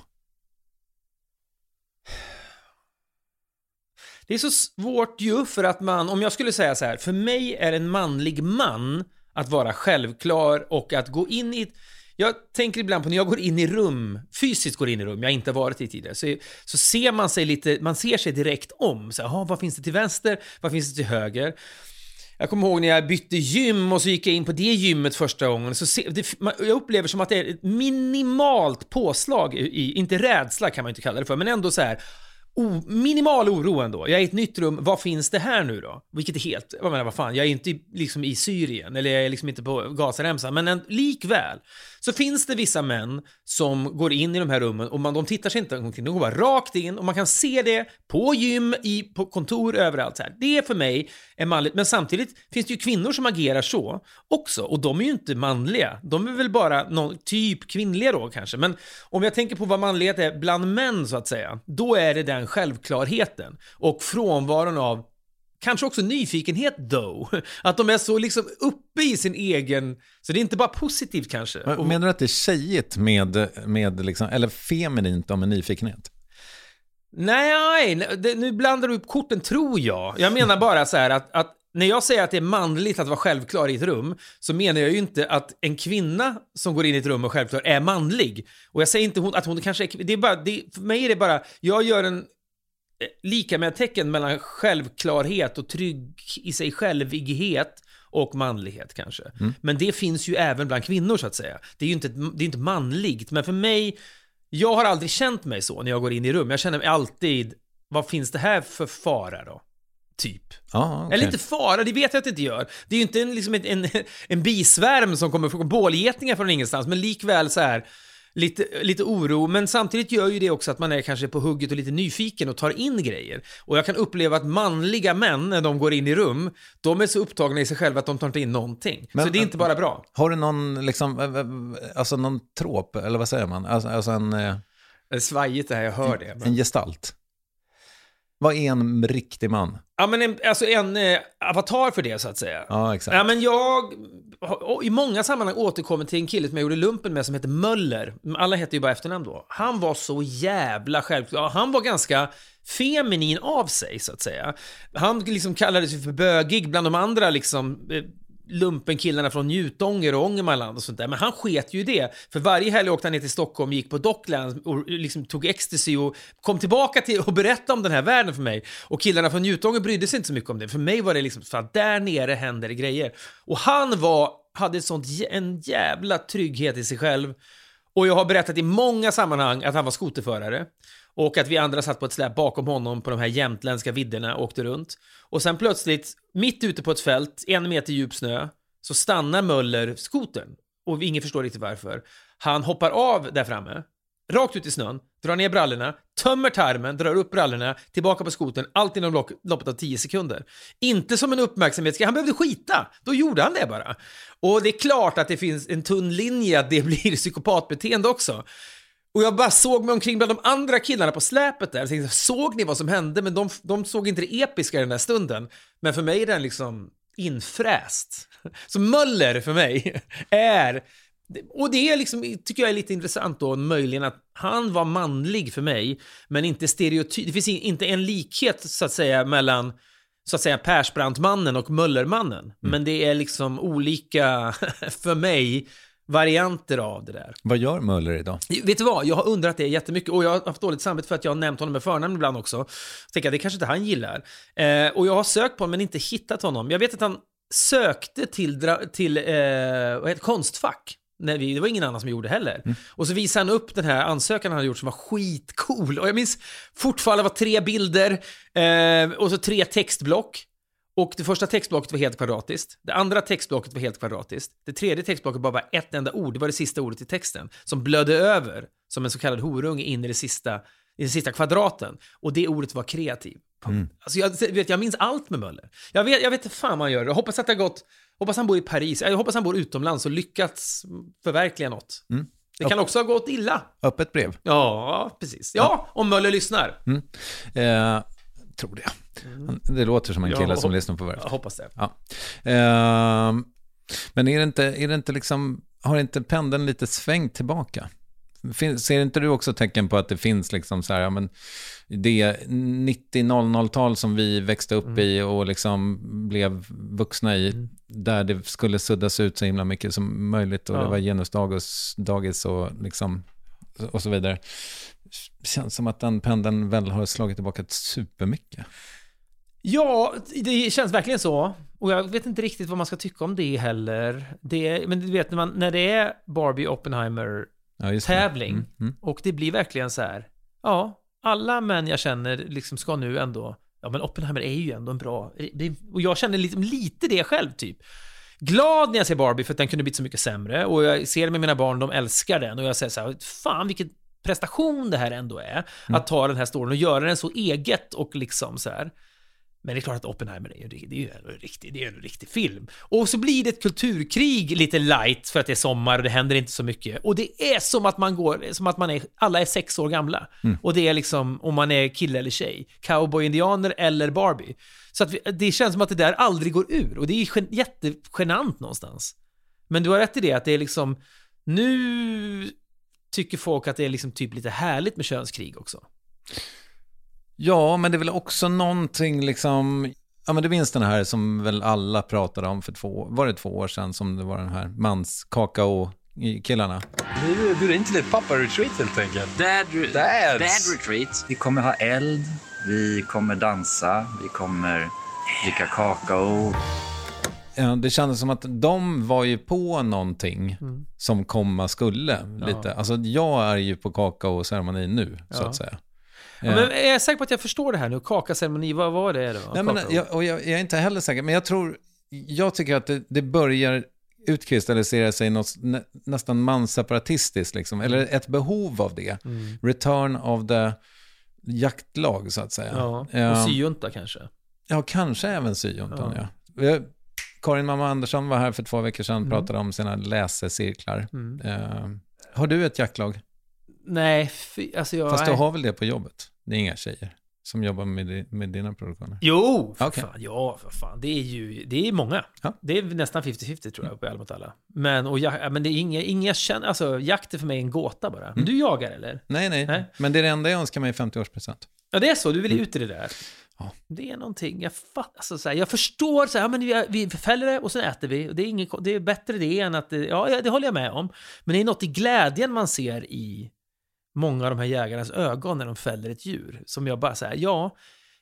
Speaker 2: Det är så svårt ju för att man, om jag skulle säga så här, för mig är en manlig man att vara självklar och att gå in i jag tänker ibland på när jag går in i rum, fysiskt går in i rum jag inte varit i tidigare, så, så ser man sig lite, man ser sig direkt om. Så, aha, vad finns det till vänster? Vad finns det till höger? Jag kommer ihåg när jag bytte gym och så gick jag in på det gymmet första gången. Så se, det, man- jag upplever som att det är ett minimalt påslag i, i, inte rädsla kan man inte kalla det för, men ändå så här o, minimal oro ändå. Jag är i ett nytt rum, vad finns det här nu då? Vilket är helt, jag menar vad fan, jag är inte liksom i Syrien, eller jag är liksom inte på Gazaremsan, men en, likväl så finns det vissa män som går in i de här rummen och man, de tittar sig inte omkring, de går bara rakt in och man kan se det på gym, i, på kontor, överallt. Så här. Det är för mig är manligt, men samtidigt finns det ju kvinnor som agerar så också och de är ju inte manliga. De är väl bara någon typ kvinnliga då kanske, men om jag tänker på vad manlighet är bland män så att säga, då är det den självklarheten och frånvaron av Kanske också nyfikenhet though. Att de är så liksom uppe i sin egen... Så det är inte bara positivt kanske. Och-
Speaker 1: Menar du att det är tjejigt med, med liksom, eller feminint om en nyfikenhet?
Speaker 2: Nej, nej, nu blandar du upp korten tror jag. Jag menar bara så här att, att när jag säger att det är manligt att vara självklar i ett rum så menar jag ju inte att en kvinna som går in i ett rum och självklar är manlig. Och jag säger inte hon, att hon kanske är det är bara, det, För mig är det bara, jag gör en eh, lika med tecken mellan självklarhet och trygg i sig självighet och manlighet kanske. Men det finns ju även bland kvinnor så att säga. Det är ju inte, det är inte manligt, men för mig, jag har aldrig känt mig så när jag går in i rum. Jag känner mig alltid, vad finns det här för fara då? Typ.
Speaker 1: Ja, okej.
Speaker 2: Eller inte fara, det vet jag att det inte gör. Det är ju inte en, liksom en, en, en bisvärm som kommer från bålgetingar från ingenstans, men likväl så här lite, lite oro. Men samtidigt gör ju det också att man är kanske på hugget och lite nyfiken och tar in grejer. Och jag kan uppleva att manliga män, när de går in i rum, de är så upptagna i sig själva att de tar inte in någonting.
Speaker 1: Men-
Speaker 2: så det är inte bara bra.
Speaker 1: Har du någon, liksom, alltså någon trop, eller vad säger man? Alltså, alltså en, eh,
Speaker 2: Det är svajigt det här, jag hör det.
Speaker 1: en gestalt. Vad är en riktig man?
Speaker 2: Ja, men en, alltså en eh, avatar för det så att säga.
Speaker 1: Ja, exakt.
Speaker 2: Ja, men jag har i många sammanhang återkommit till en kille som jag gjorde lumpen med som heter Möller. Alla heter ju bara efternamn då. Han var så jävla självklar. Han var ganska feminin av sig, så att säga. Han liksom kallades ju för bögig bland de andra liksom eh, lumpenkillarna från Njutånger och Ångermanland och sånt där. Men han sket ju i det. För varje helg åkte han ner till Stockholm, gick på Docklands och liksom tog ecstasy och kom tillbaka till och berättade om den här världen för mig. Och killarna från Njutånger brydde sig inte så mycket om det. För mig var det liksom, för att där nere händer det grejer. Och han var, hade sånt, en jävla trygghet i sig själv. Och jag har berättat i många sammanhang att han var skoterförare. Och att vi andra satt på ett släp bakom honom på de här jämtländska vidderna och åkte runt. Och sen plötsligt, mitt ute på ett fält, en meter djup snö, så stannar Möller skotern. Och ingen förstår riktigt varför. Han hoppar av där framme, rakt ut i snön, drar ner brallorna, tömmer tarmen, drar upp brallorna, tillbaka på skoten, allt inom loppet av 10 sekunder. Inte som en uppmärksamhetsgrej, han behövde skita. Då gjorde han det bara. Och det är klart att det finns en tunn linje att det blir psykopatbeteende också. Och jag bara såg mig omkring bland de andra killarna på släpet där. Jag tänkte, såg ni vad som hände? Men de, de såg inte det episka i den där stunden. Men för mig är den liksom infräst. Så Möller för mig är... Och det är liksom, tycker jag är lite intressant då, möjligen att han var manlig för mig, men inte stereotyp. Det finns inte en likhet så att säga mellan så att säga Persbrandtmannen och Möllermannen. Men det är liksom olika, för mig, varianter av det där.
Speaker 1: Vad gör Möller idag?
Speaker 2: Vet du vad? Jag har undrat det jättemycket och jag har haft dåligt samvete för att jag har nämnt honom med förnamn ibland också. Jag tänker att det kanske inte han gillar. Eh, och jag har sökt på honom men inte hittat honom. Jag vet att han sökte till, till eh, vad heter, Konstfack. Nej, det var ingen annan som gjorde heller. Och så visade han upp den här ansökan han hade gjort som var skitcool. Och jag minns fortfarande var tre bilder eh, och så tre textblock. Och det första textblocket var helt kvadratiskt. Det andra textblocket var helt kvadratiskt. Det tredje textblocket bara var ett enda ord. Det var det sista ordet i texten. Som blödde över som en så kallad horunge in i, det sista, i den sista kvadraten. Och det ordet var kreativ. Alltså jag, vet, jag minns allt med Möller. Jag vet, jag vet inte fan vad han gör. Jag hoppas att det har gått... Hoppas han bor i Paris. Jag hoppas han bor utomlands och lyckats förverkliga något. Det kan också ha gått illa.
Speaker 1: Öppet brev?
Speaker 2: Ja, precis. Ja, om Möller lyssnar.
Speaker 1: Mm. Eh, tror det. Han- Det låter som en kille som lyssnar på Värvet.
Speaker 2: Jag hoppas det.
Speaker 1: Ja. Eh, men är det inte, är det inte liksom, har inte pendeln lite svängt tillbaka? Fin- Ser inte du också tecken på att det finns liksom så här, ja, men det 90-00-tal som vi växte upp i och liksom blev vuxna i, där det skulle suddas ut så himla mycket som möjligt och
Speaker 2: Ja.
Speaker 1: det var genusdagis dagis och liksom och så vidare. Känns som att den pendeln väl har slagit tillbaka supermycket.
Speaker 2: Ja, det känns verkligen så. Och jag vet inte riktigt vad man ska tycka om det heller. Det, men du vet, när, man, när det är Barbie Oppenheimer
Speaker 1: Ja, Mm, mm.
Speaker 2: och det blir verkligen så här. Ja, alla män jag känner liksom ska nu ändå. Ja, men Oppenheimer är ju ändå en bra. Och jag känner lite, lite det själv typ. Glad när jag ser Barbie för att den kunde blivit så mycket sämre och jag ser det med mina barn, de älskar den och jag säger så här, fan vilken prestation det här ändå är. Att ta den här storyn och göra den så eget och liksom så här. Men det är klart att Oppenheimer är ju, det är ju en riktig, det är en riktig film. Och så blir det ett kulturkrig lite light för att det är sommar och det händer inte så mycket. Och det är som att man går, som att man är, alla är sex år gamla. Och det är liksom, om man är kille eller tjej. Cowboy-indianer eller Barbie. Så att vi, det känns som att det där aldrig går ur. Och det är gen, jättegenant någonstans. Men du har rätt i det, att det är liksom, nu tycker folk att det är liksom typ lite härligt med könskrig också.
Speaker 1: Ja, men det är väl också någonting liksom... Ja, men det minns den här som väl alla pratade om för två, var det två år sedan som det var den här manskakao-killarna.
Speaker 6: Vi bjuder in till ett pappa-retreat helt enkelt.
Speaker 7: Dad,
Speaker 6: Dads.
Speaker 7: dad retreat.
Speaker 8: Vi kommer ha eld, vi kommer dansa, vi kommer dricka kakao.
Speaker 1: Ja, det kändes som att de var ju på någonting
Speaker 2: Mm.
Speaker 1: som komma skulle. Lite. Alltså jag är ju på kakao-ceremoni nu, så
Speaker 2: Ja.
Speaker 1: att säga.
Speaker 2: Ja, men är jag säker på att jag förstår det här nu? Kakaceremoni, vad var det då?
Speaker 1: Nej, men jag, och jag, jag är inte heller säker, men jag tror, jag tycker att det, det börjar utkristallisera sig något nä, nästan manseparatistiskt, liksom, eller ett behov av det.
Speaker 2: Mm.
Speaker 1: Return of the jaktlag, så att säga.
Speaker 2: Ja,
Speaker 1: Ehm,
Speaker 2: och syjunta kanske.
Speaker 1: Ja, kanske även syjuntan,
Speaker 2: Ja.
Speaker 1: ja. Karin Mamma Andersson var här för två veckor sedan och
Speaker 2: Mm.
Speaker 1: pratade om sina läsecirklar.
Speaker 2: Mm.
Speaker 1: Eh, har du ett jaktlag?
Speaker 2: Nej, alltså jag...
Speaker 1: Fast du har väl det på jobbet? Det är inga tjejer som jobbar med, med dina produktioner?
Speaker 2: Jo, för
Speaker 1: Okej.
Speaker 2: fan, ja, för fan. Det är ju, det är många.
Speaker 1: Ja.
Speaker 2: Det är nästan 50-50 tror jag, på mot alla. Men, och jag, ja, men det är inga, inga känner, alltså jakt är för mig en gåta bara. Men du jagar eller?
Speaker 1: Nej, nej,
Speaker 2: Nej.
Speaker 1: Men det är det enda jag önskar mig i 50-årspresent.
Speaker 2: Ja, det är så, du vill ut i det där.
Speaker 1: Ja.
Speaker 2: Det är någonting, jag fattar, alltså, så här, jag förstår så här, men vi, vi fäller det och sen äter vi. Och det, är ingen, det är bättre det än att, ja, det håller jag med om. Men det är något i glädjen man ser i många av de här jägarnas ögon när de fäller ett djur. Som jag bara säger, ja,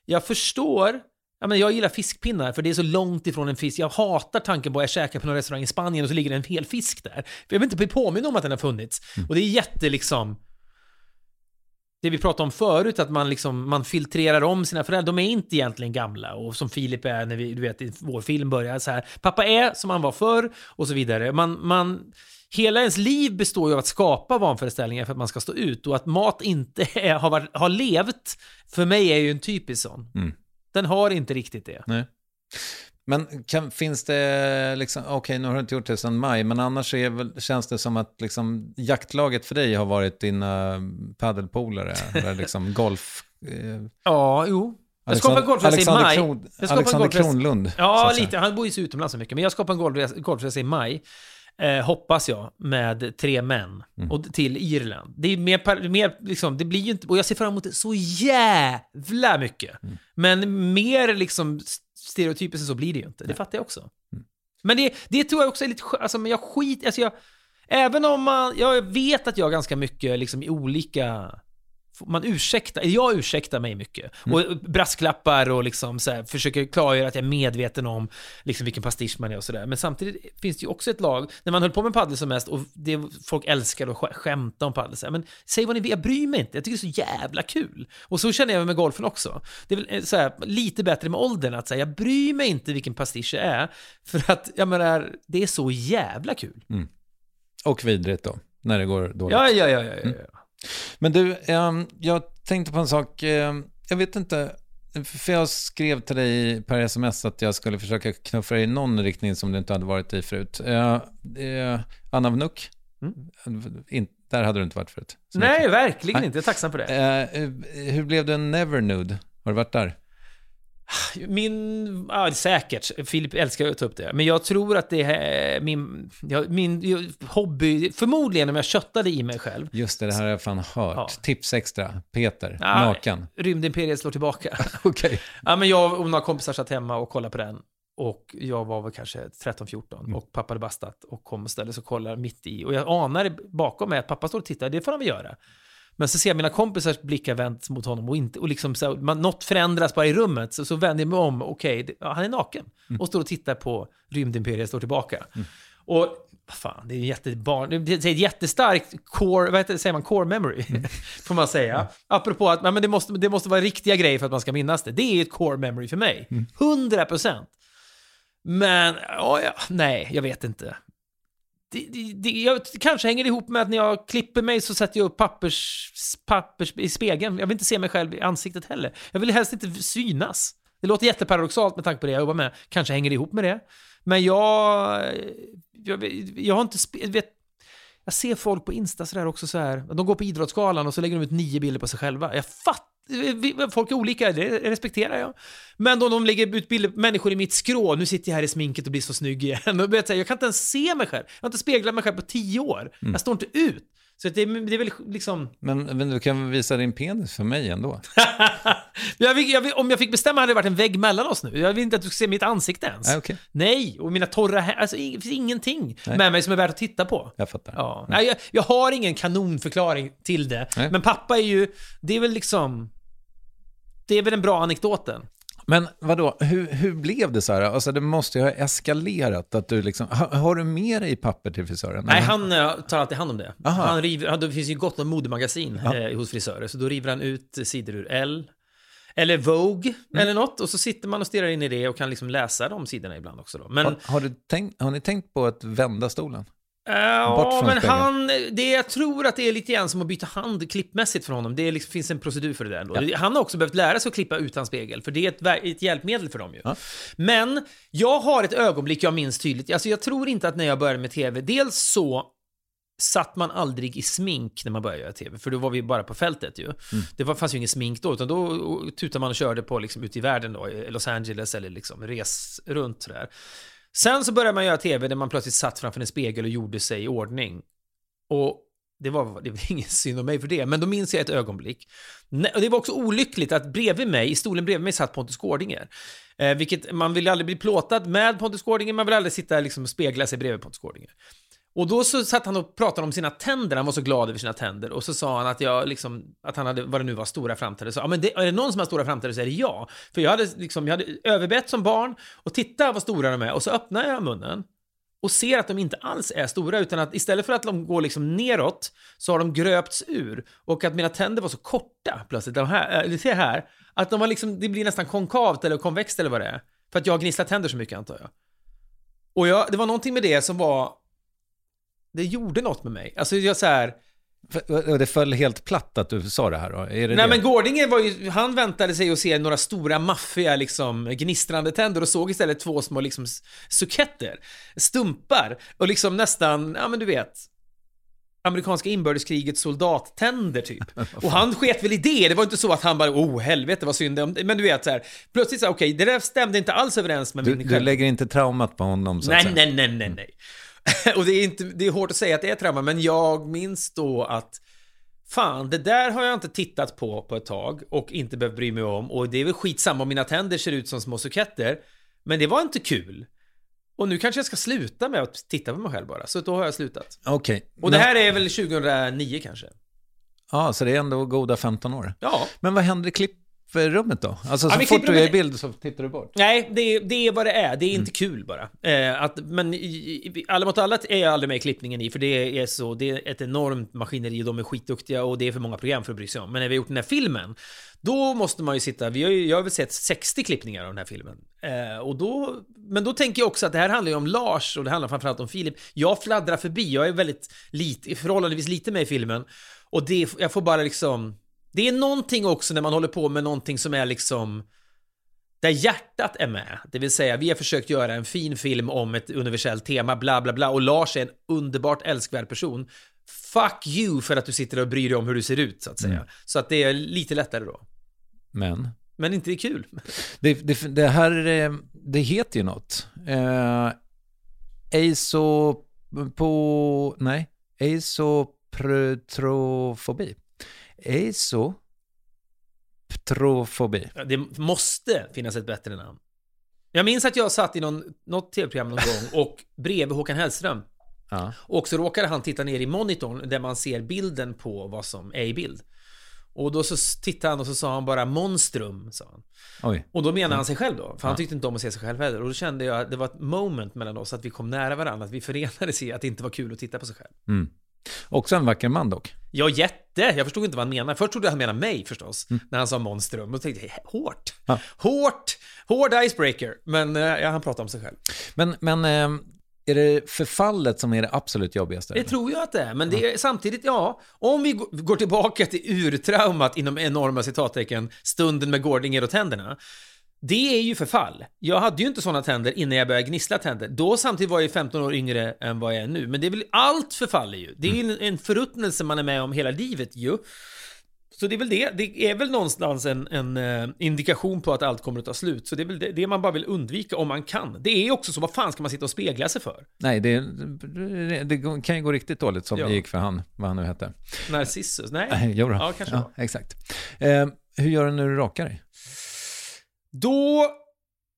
Speaker 2: jag förstår. Ja, men jag gillar fiskpinnar för det är så långt ifrån en fisk. Jag hatar tanken på att jag käkar på någon restaurang i Spanien och så ligger det en hel fisk där. För jag vill inte bli påminn om att den har funnits. Och det är jätte liksom... det vi pratade om förut, att man, liksom, man filtrerar om sina föräldrar. De är inte egentligen gamla. Och som Filip är när vi, du vet, i vår film börjar så här. Pappa är som han var förr och så vidare. Man, man, hela ens liv består ju av att skapa vanföreställningar för att man ska stå ut. Och att mat inte är, har, varit, har levt, för mig är ju en typisk sån.
Speaker 1: Mm.
Speaker 2: Den har inte riktigt det.
Speaker 1: Nej. Men kan, finns det, liksom, okej nu har du inte gjort det sedan maj, men annars är känns det som att liksom, jaktlaget för dig har varit dina paddelpolare, eller liksom golf... Eh,
Speaker 2: Ja, jo. Jag skapade en golfresa i maj.
Speaker 1: Kron- Alexander Kronlund,
Speaker 2: Ja, lite. Han bor ju så utomlands så mycket. Men jag skapade en golfresa i maj. Eh, hoppas jag, med tre män.
Speaker 1: Mm.
Speaker 2: Och till Irland. Det är mer, mer liksom, det blir ju inte, och jag ser fram emot det så jävla mycket.
Speaker 1: Mm.
Speaker 2: Men mer liksom stereotypiskt så blir det ju inte. Det fattar jag också.
Speaker 1: Mm.
Speaker 2: Men det, det tror jag också är lite alltså men jag skit, alltså jag, även om man, jag vet att jag ganska mycket liksom i olika, man ursäktar, jag ursäktar mig mycket. Och brasklappar och liksom så här, försöker klargöra att jag är medveten om liksom vilken pastisch man är och sådär. Men samtidigt finns det ju också ett lag, när man höll på med padel som mest och det, folk älskar att sk- skämta om här, men säg vad ni vill, jag bryr mig inte, jag tycker det är så jävla kul. Och så känner jag med golfen också. Det är väl eh, så här, lite bättre med åldern, att säga jag bryr mig inte vilken pastisch jag är, för att jag menar, det är så jävla kul.
Speaker 1: och vidrigt då, när det går dåligt.
Speaker 2: Ja, ja, ja, ja, ja. ja.
Speaker 1: Men du, ehm, jag tänkte på en sak. ehm, jag vet inte, för jag skrev till dig per sms att jag skulle försöka knuffa dig i någon riktning som du inte hade varit i förut. Uh, uh, Anna av Nuck, In, där hade du inte varit förut.
Speaker 2: Nej,
Speaker 1: mycket.
Speaker 2: verkligen
Speaker 1: Nej.
Speaker 2: inte. Jag är tacksam för det.
Speaker 1: Eh, eh, hur blev du en Nevernude? Har du varit där?
Speaker 2: Min, ja säkert, Filip älskar att ta upp det. Men jag tror att det är min, ja, min hobby, förmodligen om jag köttade i mig själv.
Speaker 1: Just det, det här har jag fan hört.
Speaker 2: Ja.
Speaker 1: Tips extra, Peter,
Speaker 2: Ja,
Speaker 1: naken.
Speaker 2: Rymdimperiet slår tillbaka.
Speaker 1: Okej.
Speaker 2: ja, men jag och några kompisar satt hemma och kollade på den. Och jag var väl kanske 13-14
Speaker 1: Mm.
Speaker 2: och pappa hade bastat och kom och ställde sig och kollade mitt i. Och jag anar bakom mig att pappa står och tittar, det får han väl göra. Men så ser jag mina kompisars blickar vänt mot honom och, inte, och liksom så, här, man, något förändras bara i rummet. Så, så vänder jag mig om, okej, det- ja, han är naken.
Speaker 1: Mm.
Speaker 2: Och står och tittar på Rymdimperiet står tillbaka. Och vad fan, det är, jättebarn, det är ett jättestarkt core, vad heter säger man, core memory, får man säga. Apropå att men det, måste, det måste vara riktiga grejer för att man ska minnas det. Det är ett core memory för mig. 100 procent. Men, ja, ja, nej, jag vet inte. Det, det, det, jag, det kanske hänger ihop med att när jag klipper mig så sätter jag upp pappers, pappers i spegeln. Jag vill inte se mig själv i ansiktet heller. Jag vill helst inte synas. Det låter jätteparadoxalt med tanke på det jag jobbar med. Kanske hänger det ihop med det. Men jag... Jag, jag har inte... Vet, jag ser folk på Insta sådär också så här. De går på Idrottsgalan och så lägger de ut nio bilder på sig själva. Jag fattar. Folk är olika, det respekterar jag. Men då de lägger ut bilder på människor i mitt skrå, nu sitter jag här i sminket och blir så snygg igen. Och jag, kan inte ens se mig själv. Jag har inte speglat mig själv på tio år. Jag står inte ut. Så det, det är väl liksom...
Speaker 1: Men, men du kan visa din penis för mig ändå.
Speaker 2: Jag vill, jag vill, om jag fick bestämma hade det varit en vägg mellan oss nu. Jag vill inte att du ska se mitt ansikte ens.
Speaker 1: Nej, okej.
Speaker 2: Nej, och mina torra hä- Alltså, det finns ingenting
Speaker 1: Nej.
Speaker 2: med mig som är värt att titta på.
Speaker 1: Jag fattar.
Speaker 2: Ja. Nej, jag, jag har ingen kanonförklaring till det.
Speaker 1: Nej.
Speaker 2: Men pappa är ju... Det är väl liksom... Det är väl den bra anekdoten.
Speaker 1: Men vadå, hur, hur blev det så här? Alltså det måste ju ha eskalerat att du liksom, har, har du med dig papper till frisören?
Speaker 2: Nej, han eh, tar alltid hand om det.
Speaker 1: Aha.
Speaker 2: Han river, han, det finns ju gott om modemagasin
Speaker 1: Ja.
Speaker 2: eh, hos frisörer, så då river han ut sidor ur L. Eller Vogue,
Speaker 1: Mm.
Speaker 2: eller något. Och så sitter man och stirrar in i det och kan liksom läsa de sidorna ibland också. Då. Men,
Speaker 1: har, har, du tänkt, har ni tänkt på att vända stolen?
Speaker 2: Ja,
Speaker 1: från
Speaker 2: men
Speaker 1: spegeln.
Speaker 2: han, det, jag tror att det är lite grann som att byta hand klippmässigt för honom. Det liksom, finns en procedur för det där. ändå.
Speaker 1: Ja.
Speaker 2: Han har också behövt lära sig att klippa utan spegel, för det är ett, ett hjälpmedel för dem ju.
Speaker 1: Ja.
Speaker 2: Men jag har ett ögonblick jag minns tydligt. Alltså jag tror inte att när jag började med tv, dels så satt man aldrig i smink när man började göra tv, för då var vi bara på fältet ju. Det var, fanns ju ingen smink då, utan då tutade man och körde på liksom ute i världen då, Los Angeles eller liksom res runt sådär. Sen så började man göra tv där man plötsligt satt framför en spegel och gjorde sig i ordning. Och det var, det var ingen synd om mig för det, men då minns jag ett ögonblick. Och det var också olyckligt att bredvid mig, i stolen bredvid mig, satt Pontus Gårdinger. Eh, vilket, man vill ju aldrig bli plåtad med Pontus Gårdinger, man vill aldrig sitta liksom, och spegla sig bredvid Pontus Gårdinger. Och då så satt han och pratade om sina tänder, han var så glad över sina tänder. Och så sa han att jag liksom, att han hade, vad det nu var, stora framtänder. Så, ja men det, är det någon som har stora framtänder så är det jag. För jag hade liksom, jag hade överbett som barn och titta vad stora de är. Och så öppnar jag munnen. och ser att de inte alls är stora, utan att istället för att de går liksom neråt så har de gröpts ur. Och att mina tänder var så korta plötsligt. De här, äh, ser här, att de var liksom, det blir nästan konkavt eller konvext eller vad det är. För att jag har gnisslat tänder så mycket antar jag. Och jag, det var någonting med det som var, det gjorde något med mig. Alltså jag så här,
Speaker 1: det föll helt platt att du sa det här då? Det
Speaker 2: Nej
Speaker 1: det?
Speaker 2: men Gårdinge var ju, han väntade sig att se några stora maffiga liksom gnistrande tänder och såg istället två små liksom suketter, stumpar och liksom nästan, ja men du vet amerikanska inbördeskrigets soldattänder typ. Och han sket väl i det, det var inte så att han bara oh helvete vad synd om Men du vet så här, plötsligt så okej det där stämde inte alls överens med
Speaker 1: Du,
Speaker 2: min
Speaker 1: du
Speaker 2: själv.
Speaker 1: lägger inte traumat på honom så att
Speaker 2: Nej,
Speaker 1: säga?
Speaker 2: nej, nej, nej, nej. Och det är, inte, det är hårt att säga att det är trauma, men jag minns då att Fan, det där har jag inte tittat på på ett tag och inte behövt bry mig om och det är väl skitsamma om mina tänder ser ut som små suketter. Men det var inte kul. Och nu kanske jag ska sluta med att titta på mig själv bara, så då har jag slutat.
Speaker 1: Okej.
Speaker 2: Och det här är väl 2009 kanske?
Speaker 1: Ja, så det är ändå goda 15 år.
Speaker 2: Ja.
Speaker 1: Men vad händer i klipprummet då? Alltså
Speaker 2: Ja,
Speaker 1: så fort du är i bild så tittar du bort?
Speaker 2: Nej, det är, det är vad det är. Det är inte kul bara. Eh, att, men i- i- alla mot alla är jag aldrig med i klippningen i, för det är så, det är ett enormt maskineri och de är skitduktiga och det är för många program för att bry sig om. Men när vi har gjort den här filmen, då måste man ju sitta, vi har ju, jag har väl sett 60 klippningar av den här filmen. Eh, och då, men då tänker jag också att det här handlar ju om Lars och det handlar framförallt om Filip. Jag fladdrar förbi, jag är väldigt lite, förhållandevis lite med i filmen. Och det, jag får bara liksom, det är någonting också när man håller på med någonting som är liksom där hjärtat är med. Det vill säga, vi har försökt göra en fin film om ett universellt tema, bla bla bla, och Lars är en underbart älskvärd person. Fuck you för att du sitter och bryr dig om hur du ser ut, så att säga.
Speaker 1: Mm.
Speaker 2: Så att det är lite lättare då.
Speaker 1: Men?
Speaker 2: Men inte det är kul.
Speaker 1: Det, det, det här, eh, det heter ju något. Eh. På... Nej. Eisoprotrofobi. Eiso... Trofobi.
Speaker 2: Det måste finnas ett bättre namn. Jag minns att jag satt i någon, något tv-program någon gång och bredvid Håkan Hellström.
Speaker 1: Ja.
Speaker 2: Och så råkade han titta ner i monitorn där man ser bilden på vad som är i bild. Och då så tittade han och så sa han bara monstrum, sa han.
Speaker 1: Oj.
Speaker 2: Och då menar han sig själv då, för han tyckte inte om att se sig själv heller. Och då kände jag att det var ett moment mellan oss, att vi kom nära varandra, att vi förenades i att det inte var kul att titta på sig själv.
Speaker 1: Mm. Också en vacker man dock.
Speaker 2: Ja, jätte! Jag förstod inte vad han menade. Först trodde jag han menade mig förstås, när han sa monstrum. Och tänkte jag, hårt!
Speaker 1: Ja.
Speaker 2: Hårt! Hård icebreaker! Men eh, ja, han pratade om sig själv.
Speaker 1: Men, men eh, är det förfallet som är det absolut jobbigaste?
Speaker 2: Det tror jag att det är, men det är samtidigt, ja, om vi gå- går tillbaka till urtraumat inom enorma citattecken, stunden med Gårdinger och tänderna. Det är ju förfall. Jag hade ju inte sådana tänder innan jag började gnissla tänder. Då samtidigt var jag 15 år yngre än vad jag är nu. Men det är väl, allt förfaller ju. Det är ju en- en förruttnelse man är med om hela livet ju. Så det är väl det. Det är väl någonstans en, en eh, indikation på att allt kommer att ta slut. Så det är väl det, det man bara vill undvika om man kan. Det är också så, vad fan ska man sitta och spegla sig för?
Speaker 1: Nej, det, det kan ju gå riktigt dåligt som
Speaker 2: Ja.
Speaker 1: det gick för han, vad han nu hette.
Speaker 2: Narcissus? Nej?
Speaker 1: Nej, jo då.
Speaker 2: Ja, kanske
Speaker 1: ja, exakt. Eh, hur gör du när du rakar dig?
Speaker 2: Då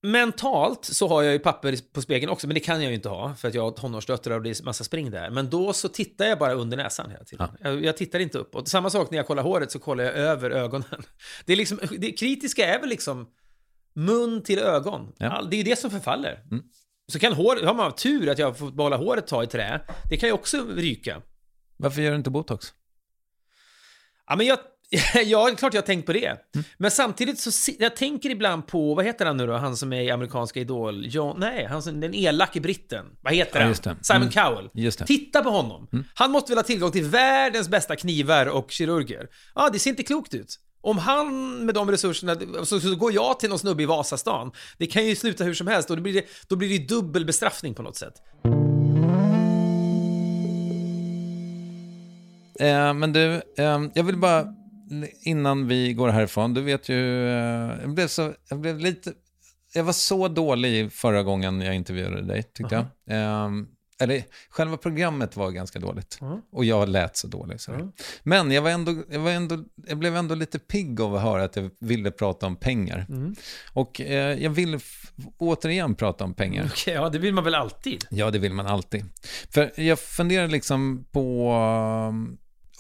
Speaker 2: mentalt så har jag ju papper på spegeln också, men det kan jag ju inte ha för att jag har tonårsdöttrar och det är massa spring där. Men då så tittar jag bara under näsan hela tiden. Jag, jag tittar inte uppåt. Samma sak när jag kollar håret så kollar jag över ögonen. Det, är liksom, det kritiska är väl liksom mun till ögon.
Speaker 1: Ja.
Speaker 2: All, det är ju det som förfaller.
Speaker 1: Mm.
Speaker 2: Så kan hår, har man tur att jag får behålla håret ta i trä, det kan ju också ryka.
Speaker 1: Varför gör du inte botox?
Speaker 2: Ja, men jag, ja, det är klart jag har tänkt på det.
Speaker 1: Mm.
Speaker 2: Men samtidigt så jag tänker ibland på, vad heter han nu då, han som är i amerikanska Idol? John, nej, han som, den elake britten. Vad heter
Speaker 1: Ja,
Speaker 2: han? Simon
Speaker 1: Mm.
Speaker 2: Cowell. Titta på honom. Han måste väl ha tillgång till världens bästa knivar och kirurger. Ja, det ser inte klokt ut. Om han med de resurserna, så, så går jag till någon snubbe i Vasastan. Det kan ju sluta hur som helst och då blir det, då blir det dubbel bestraffning på något sätt.
Speaker 1: Eh, men du, eh, jag vill bara, innan vi går härifrån, du vet ju, eh, jag blev så, jag blev lite, jag var så dålig förra gången jag intervjuade dig, tyckte jag. Eh, eller själva programmet var ganska dåligt. Och jag lät så dålig. Så Men jag, var ändå, jag, var ändå, jag blev ändå lite pigg av att höra att jag ville prata om pengar. Och eh, jag vill f- återigen prata om pengar.
Speaker 2: Okej, ja, det vill man väl alltid?
Speaker 1: Ja, det vill man alltid. För jag funderar liksom på...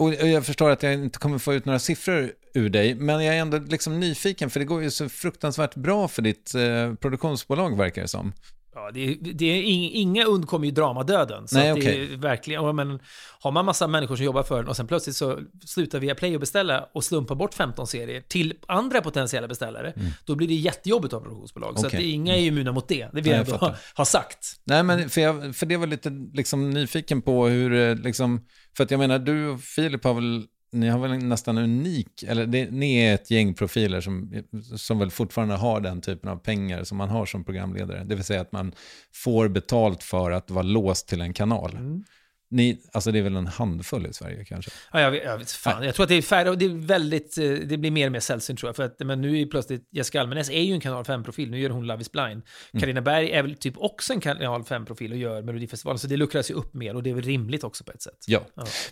Speaker 1: Och jag förstår att jag inte kommer få ut några siffror ur dig, men jag är ändå liksom nyfiken, för det går ju så fruktansvärt bra för ditt eh, produktionsbolag, verkar det som.
Speaker 2: Ja, det det är ing, inga undkommer ju dramadöden. Så
Speaker 1: Nej,
Speaker 2: att det är verkligen, men har man massa människor som jobbar för den och sen plötsligt så slutar via Play och beställa och slumpa bort 15 serier till andra potentiella beställare, då blir det jättejobbigt av produktionsbolag. Så att
Speaker 1: Mm. Okej.
Speaker 2: det, inga är immuna mot det. Det vill
Speaker 1: Nej,
Speaker 2: jag ändå ha sagt.
Speaker 1: Nej, men för, jag, för det var lite liksom, nyfiken på hur, eh, liksom, för att jag menar, du och Filip har väl, ni har väl nästan unik, eller det, ni är ett gäng profiler som, som väl fortfarande har den typen av pengar som man har som programledare. Det vill säga att man får betalt för att vara låst till en kanal.
Speaker 2: Mm.
Speaker 1: Ni, alltså det är väl en handfull i Sverige kanske?
Speaker 2: Ja, jag, vet- jag, vet, fan. jag tror att det är färre det är väldigt, eh, det blir mer och mer sällsynt tror jag. För att, men nu är ju plötsligt, Jessica Almenäs är ju en kanal 5-profil, nu gör hon Love is blind. Carina Berg är väl typ också en kanal 5-profil och gör Melodifestivalen, så det luckras ju upp mer och det är väl rimligt också på ett sätt.
Speaker 1: Ja.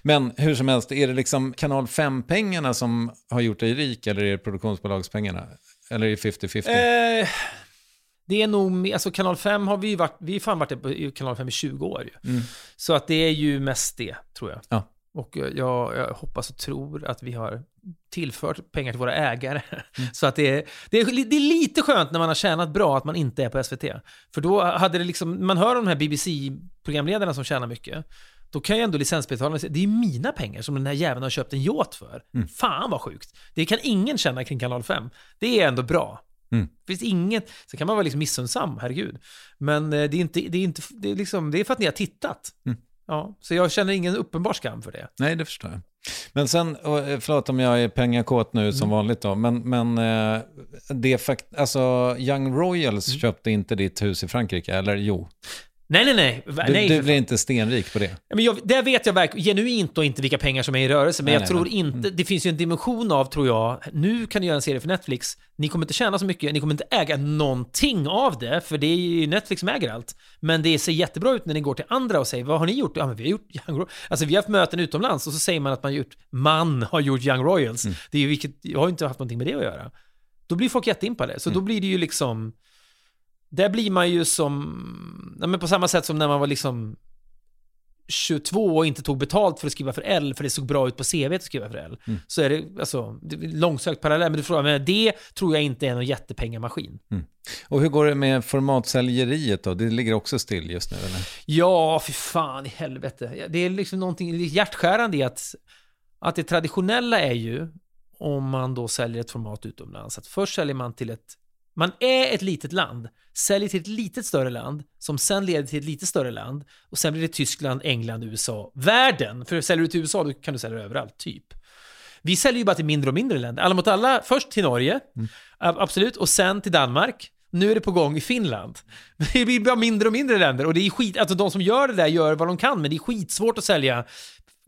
Speaker 1: Men hur som helst, är det liksom kanal 5-pengarna som har gjort dig rik eller är det produktionsbolagspengarna? Eller är det 50-50?
Speaker 2: Eh, det är nog, alltså kanal 5 har vi ju varit, vi har fan varit på kanal 5 i 20 år ju.
Speaker 1: Mm.
Speaker 2: Så att det är ju mest det, tror jag.
Speaker 1: Ja.
Speaker 2: Och eh, jag, jag hoppas och tror att vi har tillfört pengar till våra ägare.
Speaker 1: Mm.
Speaker 2: Så att det är, det, är, det är lite skönt när man har tjänat bra att man inte är på SVT. För då hade det liksom, man hör om de här BBC-programledarna som tjänar mycket. Då kan ju ändå licensbetalarna säga, det är mina pengar som den här jäveln har köpt en yacht för.
Speaker 1: Mm.
Speaker 2: Fan vad sjukt. Det kan ingen känna kring kanal 5. Det är ändå bra.
Speaker 1: Mm.
Speaker 2: Det finns inget, så kan man vara liksom missunnsam, herregud. Men eh, det är inte, det är inte, det är liksom, det är för att ni har tittat.
Speaker 1: Mm.
Speaker 2: Ja, så jag känner ingen uppenbar skam för det.
Speaker 1: Nej, det förstår jag. Men sen, eh, förlåt om jag är pengakåt nu som vanligt då, men, men eh, det fakt alltså Young Royals köpte inte ditt hus i Frankrike, eller jo?
Speaker 2: Nej, nej, nej.
Speaker 1: Du,
Speaker 2: nej
Speaker 1: du blir inte stenrik på det?
Speaker 2: Men jag, det vet jag verkligen genuint och inte vilka pengar som är i rörelse, men
Speaker 1: Nej,
Speaker 2: jag
Speaker 1: nej,
Speaker 2: tror
Speaker 1: men-
Speaker 2: inte, det finns ju en dimension av, tror jag, nu kan ni göra en serie för Netflix, ni kommer inte tjäna så mycket, ni kommer inte äga någonting av det, för det är ju Netflix som äger allt. Men det ser jättebra ut när ni går till andra och säger, vad har ni gjort? Ja, men vi har gjort Young Royals. Alltså vi har haft möten utomlands och så säger man att man har gjort, man har gjort Young Royals. Det är ju vilket, jag har inte haft någonting med det att göra. Då blir folk jätteimpade, så då blir det ju liksom, där blir man ju som, ja, men på samma sätt som när man var liksom 22 och inte tog betalt för att skriva för L, för det såg bra ut på CV att skriva för L.
Speaker 1: Mm.
Speaker 2: Så är det, alltså, det är långsökt parallell, men du frågar, men det tror jag inte är någon jättepengamaskin.
Speaker 1: Och hur går det med formatsäljeriet då? Det ligger också still just nu eller?
Speaker 2: Ja, för fan i helvete. Det är liksom någonting hjärtskärande i att, att det traditionella är ju, om man då säljer ett format utomlands, att först säljer man till ett man är ett litet land, säljer till ett litet större land, som sen leder till ett lite större land, och sen blir det Tyskland, England, USA, världen. För säljer du till USA, då kan du sälja överallt, typ. Vi säljer ju bara till mindre och mindre länder. Alla mot alla, först till Norge, ab- absolut, och sen till Danmark. Nu är det på gång i Finland. Det blir bara mindre och mindre länder och det är skit, alltså de som gör det där gör vad de kan, men det är skitsvårt att sälja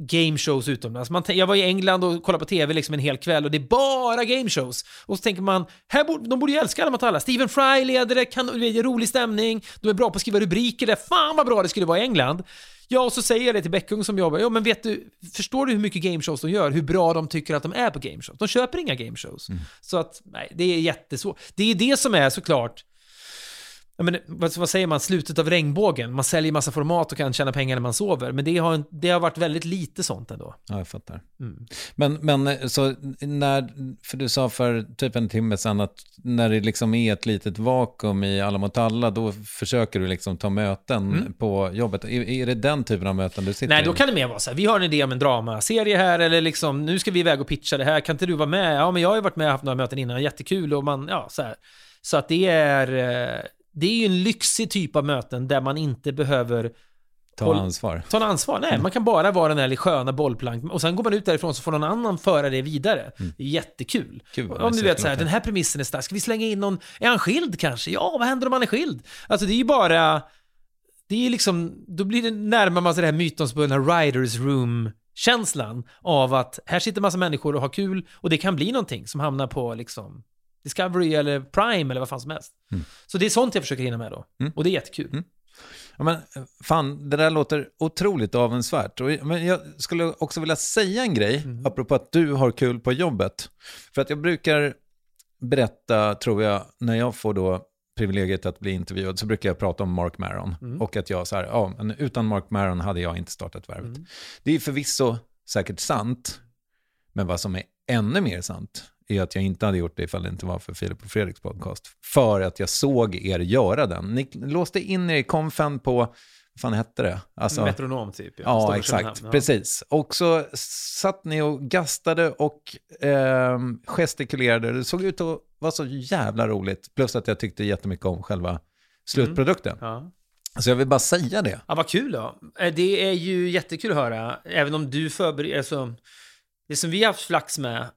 Speaker 2: gameshows utomlands. Man, jag var i England och kollade på tv liksom en hel kväll och det är bara gameshows. Och så tänker man, här borde, de borde ju älska alla mot alla. Stephen Fry leder det, kan, det är rolig stämning, de är bra på att skriva rubriker där. Fan vad bra det skulle vara i England. Ja, och så säger jag det till Bäckung som jobbar. Ja, men vet du, förstår du hur mycket gameshows de gör? Hur bra de tycker att de är på gameshows? De köper inga gameshows. Så att, nej, det är jättesvårt. Det är det som är såklart Ja, men, vad, vad säger man, slutet av regnbågen. Man säljer massa format och kan tjäna pengar när man sover. Men det har, det har varit väldigt lite sånt ändå.
Speaker 1: Ja, jag fattar.
Speaker 2: Mm.
Speaker 1: Men, men eh, så när, för du sa för typ en timme sedan att när det liksom är ett litet vakuum i Alla mot alla, då försöker du liksom ta möten
Speaker 2: Mm.
Speaker 1: på jobbet. Är, är det den typen av möten du sitter
Speaker 2: Nej,
Speaker 1: i?
Speaker 2: då kan det mer vara så här, vi har en idé om en dramaserie här, eller liksom, nu ska vi iväg och pitcha det här, kan inte du vara med? Ja, men jag har ju varit med och haft några möten innan, jättekul, och man, ja, så här. Så att det är, eh, det är ju en lyxig typ av möten där man inte behöver
Speaker 1: Ta ansvar.
Speaker 2: Ta ansvar. Nej, man kan bara vara den där sköna bollplank och sen går man ut därifrån så får någon annan föra det vidare. Det är jättekul.
Speaker 1: Gud,
Speaker 2: om du vet så här, den här premissen är stark, ska vi slänga in någon, är han skild kanske? Ja, vad händer om han är skild? Alltså det är ju bara, det är liksom, då blir det närmar man sig det här mytomspunna writers room-känslan av att här sitter massa människor och har kul och det kan bli någonting som hamnar på liksom Discovery eller Prime eller vad fan som helst.
Speaker 1: Mm.
Speaker 2: Så det är sånt jag försöker hinna med då. Och det är jättekul.
Speaker 1: Ja, men, eh, fan, det där låter otroligt avundsvärt. Och, men jag skulle också vilja säga en grej,
Speaker 2: Mm.
Speaker 1: apropå att du har kul på jobbet. För att jag brukar berätta, tror jag, när jag får då privilegiet att bli intervjuad, så brukar jag prata om Mark Maron.
Speaker 2: Mm.
Speaker 1: Och att jag så här, ja, men utan Mark Maron hade jag inte startat Värvet.
Speaker 2: Mm.
Speaker 1: Det är förvisso säkert sant, men vad som är ännu mer sant är att jag inte hade gjort det ifall det inte var för Filip och Fredriks podcast. För att jag såg er göra den. Ni låste in er i konfen på, vad fan hette det? Alltså,
Speaker 2: Metronom typ.
Speaker 1: Ja,
Speaker 2: Stockholm,
Speaker 1: exakt.
Speaker 2: Ja.
Speaker 1: Precis. Och så satt ni och gastade och eh, gestikulerade. Det såg ut att vara så jävla roligt. Plus att jag tyckte jättemycket om själva slutprodukten.
Speaker 2: Ja.
Speaker 1: Så jag vill bara säga det.
Speaker 2: Ja, vad kul då. Eh, Det är ju jättekul att höra, även om du förbereder... Alltså, det som vi har haft flax med,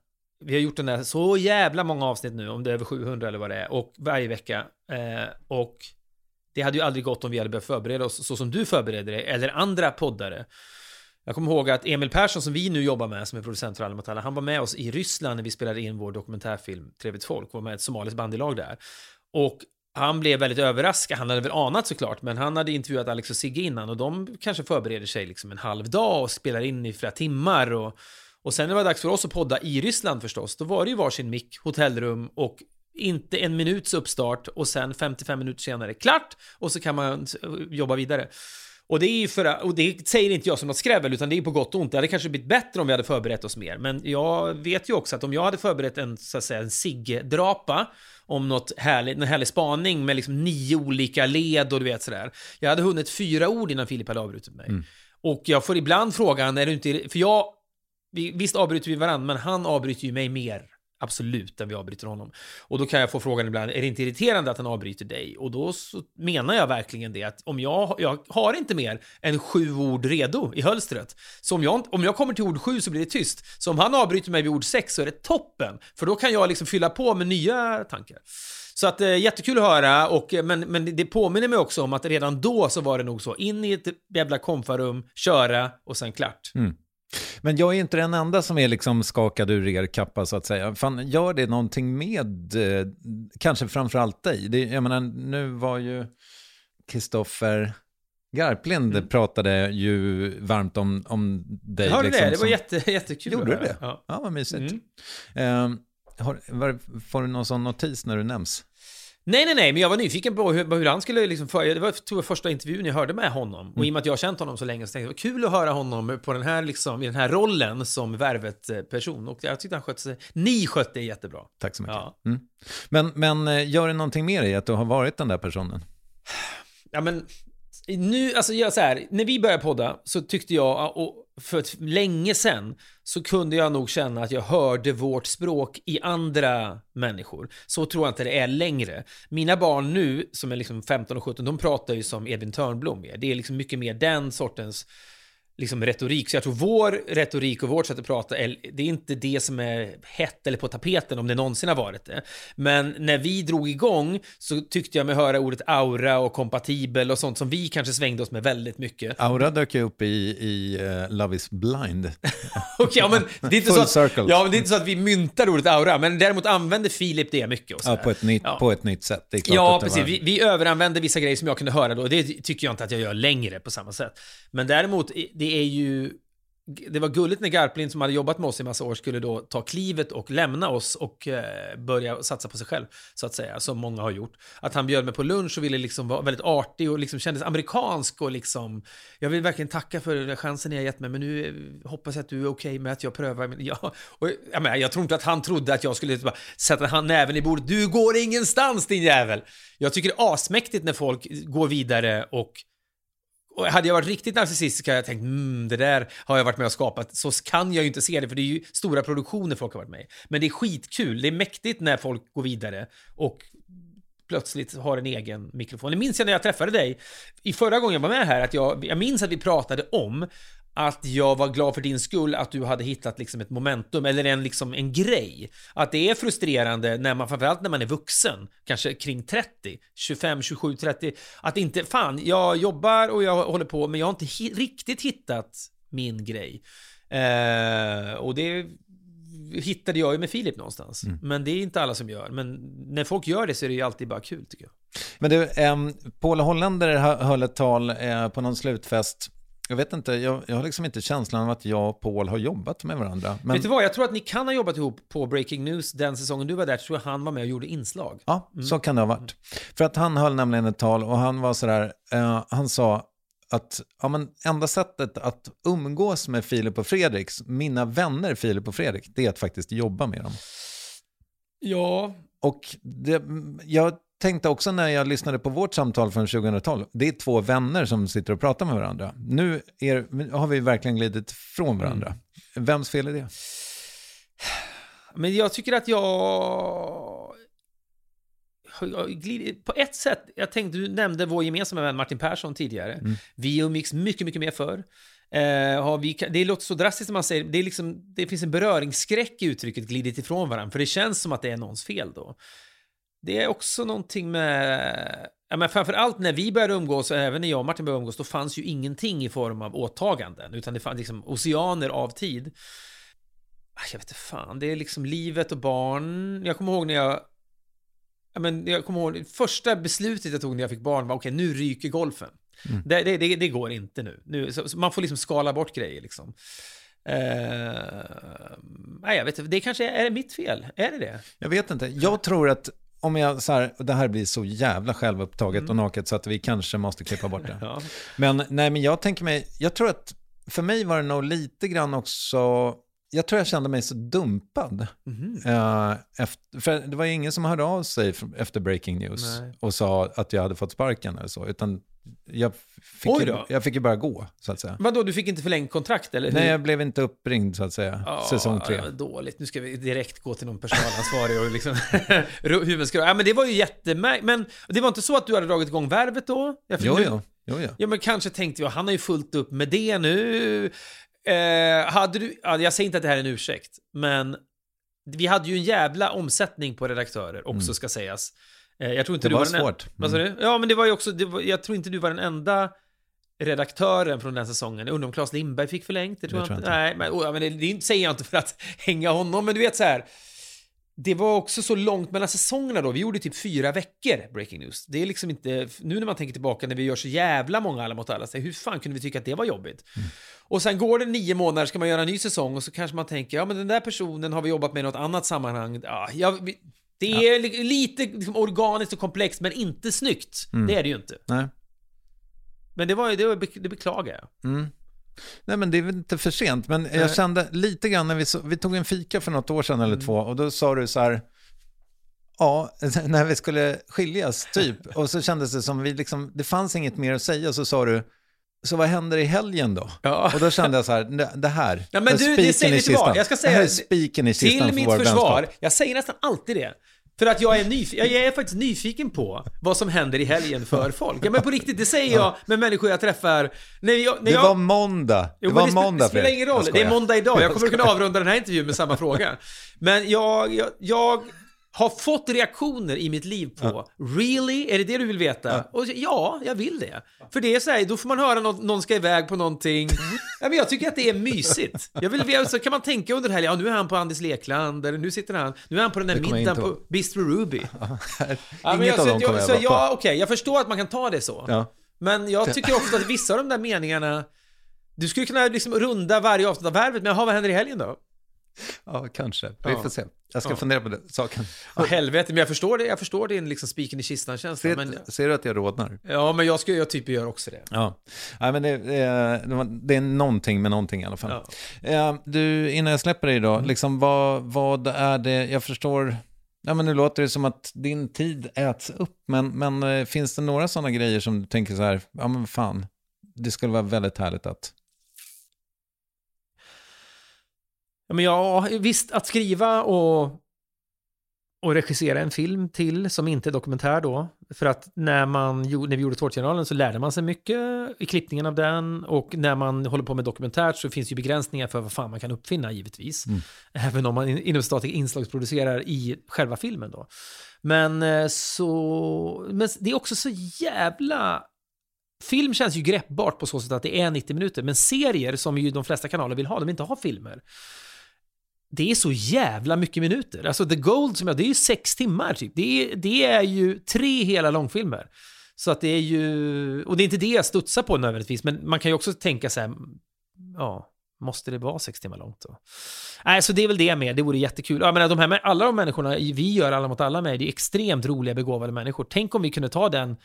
Speaker 2: vi har gjort den där så jävla många avsnitt nu, om det är över 700 eller vad det är, och varje vecka. Eh, och det hade ju aldrig gått om vi hade behövt förbereda oss så som du förbereder dig, eller andra poddare. Jag kommer ihåg att Emil Persson som vi nu jobbar med, som är producent för Alla alla, han var med oss i Ryssland när vi spelade in vår dokumentärfilm Trevligt folk, var med ett somaliskt bandylag där. Och han blev väldigt överraskad, han hade väl anat såklart, men han hade intervjuat Alex och Sigge innan och de kanske förbereder sig liksom en halv dag och spelar in i flera timmar. Och, och sen när det var dags för oss att podda i Ryssland förstås, då var det ju varsin mick, hotellrum och inte en minuts uppstart och sen 55 minuter senare klart och så kan man jobba vidare. Och det är ju för och det säger inte jag som något skrävel, utan det är på gott och ont. Det hade kanske blivit bättre om vi hade förberett oss mer. Men jag vet ju också att om jag hade förberett en, så att säga, en Sigge-drapa om något härligt, en härlig spaning med liksom nio olika led och du vet sådär. Jag hade hunnit fyra ord innan Filip hade avbrutit mig. Och jag får ibland frågan, är du inte... För jag vi- Visst avbryter vi varandra, men han avbryter ju mig mer. Absolut, än vi avbryter honom. Och då kan jag få frågan ibland, är det inte irriterande att han avbryter dig? Och då så menar jag verkligen det, att om jag, jag har inte mer än sju ord redo i hölstret. Så om jag, om jag kommer till ord sju så blir det tyst. Så om han avbryter mig vid ord sex så är det toppen. För då kan jag liksom fylla på med nya tankar. Så att eh, jättekul att höra, och, eh, men, men det påminner mig också om att redan då så var det nog så, in i ett jävla konfarum, köra och sen klart.
Speaker 1: Mm. Men jag är inte den enda som är liksom skakad ur er kappa så att säga. Fan, gör det någonting med, eh, kanske framförallt dig? Det, jag menar, nu var ju Kristoffer Garplind pratade ju varmt om, om dig.
Speaker 2: Hörde
Speaker 1: liksom,
Speaker 2: det, det var
Speaker 1: som-
Speaker 2: jätte, jättekul
Speaker 1: Gjorde du det?
Speaker 2: Ja.
Speaker 1: Ja, vad mysigt.
Speaker 2: Mm.
Speaker 1: Eh, har, var, får du någon sån notis när du nämns?
Speaker 2: Nej, nej, nej, men jag var nyfiken på hur, hur han skulle liksom för, Det var tror jag, första intervjun jag hörde med honom. Och i och med att jag har känt honom så länge så tänkte jag det var kul att höra honom på den här, liksom, i den här rollen som Värvet-person. Och jag tyckte han skötte sig... Ni skötte det jättebra.
Speaker 1: Tack så mycket.
Speaker 2: Ja.
Speaker 1: Mm. Men, men eh, gör det någonting med dig att du har varit den där personen?
Speaker 2: Ja, men nu, alltså jag så här, när vi började podda så tyckte jag, och för ett, länge sedan, så kunde jag nog känna att jag hörde vårt språk i andra människor. Så tror jag inte det är längre. Mina barn nu, som är liksom 15 och 17, de pratar ju som Edvin Törnblom mer. Det är liksom mycket mer den sortens liksom retorik. Så jag tror vår retorik och vårt sätt att prata, är- det är inte det som är hett eller på tapeten om det någonsin har varit det. Men när vi drog igång så tyckte jag mig höra ordet aura och kompatibel och sånt som vi kanske svängde oss med väldigt mycket.
Speaker 1: Aura dök ju upp i, i eh, Love is blind.
Speaker 2: Okej, ja, men det är inte
Speaker 1: Full
Speaker 2: så att,
Speaker 1: circle.
Speaker 2: Ja, men det är inte så att vi myntar ordet aura, men däremot använder Filip det mycket. Och
Speaker 1: Ja, på ett nytt,
Speaker 2: Ja.
Speaker 1: på ett nytt sätt.
Speaker 2: Ja, precis.
Speaker 1: var-
Speaker 2: Vi, vi överanvänder vissa grejer som jag kunde höra då. Det tycker jag inte att jag gör längre på samma sätt. Men däremot, det det är ju... Det var gulligt när Garplind som hade jobbat med oss i massa år skulle då ta klivet och lämna oss och eh, börja satsa på sig själv, så att säga, som många har gjort. Att han bjöd mig på lunch och ville liksom vara väldigt artig och liksom kändes amerikansk och liksom... Jag vill verkligen tacka för chansen ni har gett mig, men nu eh, hoppas jag att du är okej med att jag prövar. Men ja, och, jag, menar, jag tror inte att han trodde att jag skulle typ bara sätta han näven i bordet. Du går ingenstans din jävel! Jag tycker det är asmäktigt när folk går vidare och och hade jag varit riktigt narcissistisk hade jag tänkt mm, det där har jag varit med och skapat. Så kan jag ju inte se det, för det är ju stora produktioner folk har varit med i. Men det är skitkul. Det är mäktigt när folk går vidare och plötsligt har en egen mikrofon. Det minns jag när jag träffade dig i förra gången jag var med här, att jag, jag minns att vi pratade om att jag var glad för din skull att du hade hittat liksom ett momentum eller en, liksom en grej. Att det är frustrerande när man, framförallt när man är vuxen, kanske kring 30, 25, 27, 30, att inte, fan, jag jobbar och jag håller på, men jag har inte hi- riktigt hittat min grej. Eh, och det hittade jag ju med Filip någonstans. Men det är inte alla som gör. Men när folk gör det så är det ju alltid bara kul tycker jag.
Speaker 1: Men du, um, Paul Hollander hö- höll ett tal eh, på någon slutfest. Jag vet inte, jag, jag har liksom inte känslan av att jag och Paul har jobbat med varandra. Men,
Speaker 2: Vet du vad, jag tror att ni kan ha jobbat ihop på Breaking News den säsongen du var där. tror jag han var med och gjorde inslag.
Speaker 1: Ja, så kan det ha varit. För att han höll nämligen ett tal och han var sådär, eh, han sa att ja, men enda sättet att umgås med Filip och Fredrik, mina vänner Filip och Fredrik, det är att faktiskt jobba med dem.
Speaker 2: Ja.
Speaker 1: Och det, jag tänkte också när jag lyssnade på vårt samtal från 2012, det är två vänner som sitter och pratar med varandra. Nu är, har vi verkligen glidit från varandra.
Speaker 2: Mm.
Speaker 1: Vems fel är det?
Speaker 2: Men jag tycker att jag... På ett sätt, jag tänkte, du nämnde vår gemensamma vän Martin Persson tidigare.
Speaker 1: Mm.
Speaker 2: Vi umgicks mycket, mycket mer förr. Eh, vi, det låter så drastiskt när man säger det, är liksom, det finns en beröringsskräck i uttrycket glidit ifrån varandra, för det känns som att det är någons fel då. Det är också någonting med, ja men framförallt när vi började umgås, och även när jag och Martin började umgås, då fanns ju ingenting i form av åtaganden, utan det fanns liksom oceaner av tid. Ah, Jag vet inte fan, det är liksom livet och barn. Jag kommer ihåg när jag Ja, men jag kommer ihåg, första beslutet jag tog när jag fick barn var okej, nu ryker golfen.
Speaker 1: Mm.
Speaker 2: Det, det, det, det går inte nu. nu så, så man får liksom skala bort grejer liksom. Eh, nej, jag vet inte, det kanske är, är det mitt fel? Är det det?
Speaker 1: Jag vet inte. Jag tror att om jag så här, det här blir så jävla självupptaget
Speaker 2: Mm.
Speaker 1: och naket så att vi kanske måste klippa bort det.
Speaker 2: Ja.
Speaker 1: Men nej, men jag tänker mig, jag tror att för mig var det nog lite grann också, jag tror jag kände mig så dumpad.
Speaker 2: Mhm.
Speaker 1: Eh, efter, för det var ju ingen som hörde av sig efter breaking news
Speaker 2: Nej.
Speaker 1: och sa att jag hade fått sparken eller så, utan jag fick, ju, jag fick ju bara gå, så att säga.
Speaker 2: Vadå, du fick inte förlängt kontrakt eller? hur?
Speaker 1: Nej, jag blev inte uppringd, så att säga,
Speaker 2: Ja,
Speaker 1: säsong tre.
Speaker 2: Dåligt, nu ska vi direkt gå till någon personalansvarig och liksom huvudskrå. Ja men det var ju jättemärkligt. Men det var inte så att du hade dragit igång värvet då? Ja, för
Speaker 1: Jo,
Speaker 2: nu-
Speaker 1: jo, jo, jo.
Speaker 2: Ja men kanske tänkte jag, han har ju fullt upp med det nu. Eh, hade du, ja, jag säger inte att det här är en ursäkt, men vi hade ju en jävla omsättning på redaktörer också
Speaker 1: Mm.
Speaker 2: ska sägas. Eh, jag tror inte
Speaker 1: Det
Speaker 2: du
Speaker 1: var
Speaker 2: var den en-
Speaker 1: svårt.
Speaker 2: Vad sa
Speaker 1: Mm.
Speaker 2: du? Ja men det var ju också, var, jag tror inte du var den enda redaktören från den säsongen. Jag undrar om Claes Lindberg fick förlängt? Det tror, jag,
Speaker 1: tror
Speaker 2: inte.
Speaker 1: jag
Speaker 2: Nej, men, oh, men det, det säger jag inte för att hänga honom, men du vet så här. Det var också så långt mellan säsongerna då. Vi gjorde typ fyra veckor Breaking News. Det är liksom inte, nu när man tänker tillbaka när vi gör så jävla många Alla mot alla, så hur fan kunde vi tycka att det var jobbigt? Och sen går det nio månader, ska man göra en ny säsong och så kanske man tänker, ja men den där personen har vi jobbat med i något annat sammanhang. Ja, jag, vi- det är li- lite liksom, organiskt och komplext, men inte snyggt.
Speaker 1: Mm.
Speaker 2: Det är det ju inte.
Speaker 1: Nej.
Speaker 2: Men det var det, var, det beklagar jag.
Speaker 1: Mm. Nej men det är väl inte för sent, men
Speaker 2: Nej.
Speaker 1: jag kände lite grann när vi, så, vi tog en fika för något år sedan eller
Speaker 2: Mm.
Speaker 1: två och då sa du så här, ja, när vi skulle skiljas typ, och så kändes det som vi liksom, det fanns inget mer att säga, så sa du, så vad händer i helgen då?
Speaker 2: Ja.
Speaker 1: Och då kände jag så här, det, här,
Speaker 2: Ja, men du, det säger,
Speaker 1: i kistan.
Speaker 2: Jag ska
Speaker 1: det här
Speaker 2: säga,
Speaker 1: är spiken i kistan
Speaker 2: till
Speaker 1: för
Speaker 2: mitt
Speaker 1: vår
Speaker 2: försvar,
Speaker 1: vänskap.
Speaker 2: jag säger nästan alltid det. För att jag är, nyf- jag är faktiskt nyfiken på vad som händer i helgen för folk. Ja men på riktigt, det säger jag med människor jag träffar. När jag, när
Speaker 1: Det
Speaker 2: jag...
Speaker 1: var måndag, det
Speaker 2: Jo, men
Speaker 1: var
Speaker 2: det
Speaker 1: måndag
Speaker 2: Det spelar ingen roll, det är måndag idag. Jag kommer att kunna avrunda den här intervjun med samma fråga. Men jag, jag, jag har fått reaktioner i mitt liv på Really? Är det det du vill veta? Och ja, jag vill det. För det är så här, då får man höra någon, någon ska iväg på någonting. Ja, men jag tycker att det är mysigt. Jag vill, så kan man tänka under helgen, ja nu är han på Andis Lekland, eller nu sitter han, nu är han på den där
Speaker 1: jag
Speaker 2: middagen på Bistro Ruby. Ja, men
Speaker 1: Inget
Speaker 2: jag,
Speaker 1: av
Speaker 2: så,
Speaker 1: dem kommer jag
Speaker 2: så
Speaker 1: vara på.
Speaker 2: ja, okej, jag förstår att man kan ta det så.
Speaker 1: Ja.
Speaker 2: Men jag tycker också att vissa av de där meningarna Du skulle kunna liksom runda varje avsnitt av Värvet, men jaha, vad händer i helgen då?
Speaker 1: Ja, kanske. Vi
Speaker 2: Ja.
Speaker 1: får se. Jag ska
Speaker 2: Ja.
Speaker 1: fundera på det, saken.
Speaker 2: Ja, helvete, men jag förstår det, jag förstår din liksom spiken i kistan-känsla.
Speaker 1: Ser,
Speaker 2: Men,
Speaker 1: ser du att jag rodnar?
Speaker 2: ja, men jag, skulle, jag typ gör också det.
Speaker 1: Ja, Nej, men det, det, är- det är någonting med någonting i alla fall. Eh, Du, innan jag släpper dig då, liksom, vad, vad är det, jag förstår, ja, men nu låter det som att din tid äts upp, men, men eh, finns det några sådana grejer som du tänker så här, ja men fan, det skulle vara väldigt härligt att,
Speaker 2: Ja, men ja, visst, att skriva och, och regissera en film till som inte är dokumentär då. För att när, man, när vi gjorde Tårtgeneralen så lärde man sig mycket i klippningen av den. Och när man håller på med dokumentärt så finns ju begränsningar för vad fan man kan uppfinna givetvis.
Speaker 1: Mm.
Speaker 2: Även om man in- inom statlig inslagsproducerar i själva filmen då. Men eh, så... Men det är också så jävla... Film känns ju greppbart på så sätt att det är 90 minuter, men serier som ju de flesta kanaler vill ha, de vill inte ha filmer. Det är så jävla mycket minuter. Alltså The Gold som jag, det är ju sex timmar typ. Det är, det är ju tre hela långfilmer. Så att det är ju, och det är inte det jag studsar på nödvändigtvis, men man kan ju också tänka så här, ja, måste det vara sex timmar långt då? Nej, så det är väl det med, det vore jättekul. Jag menar, de här, alla de människorna vi gör Alla mot alla med, det är extremt roliga, begåvade människor. Tänk om vi kunde ta den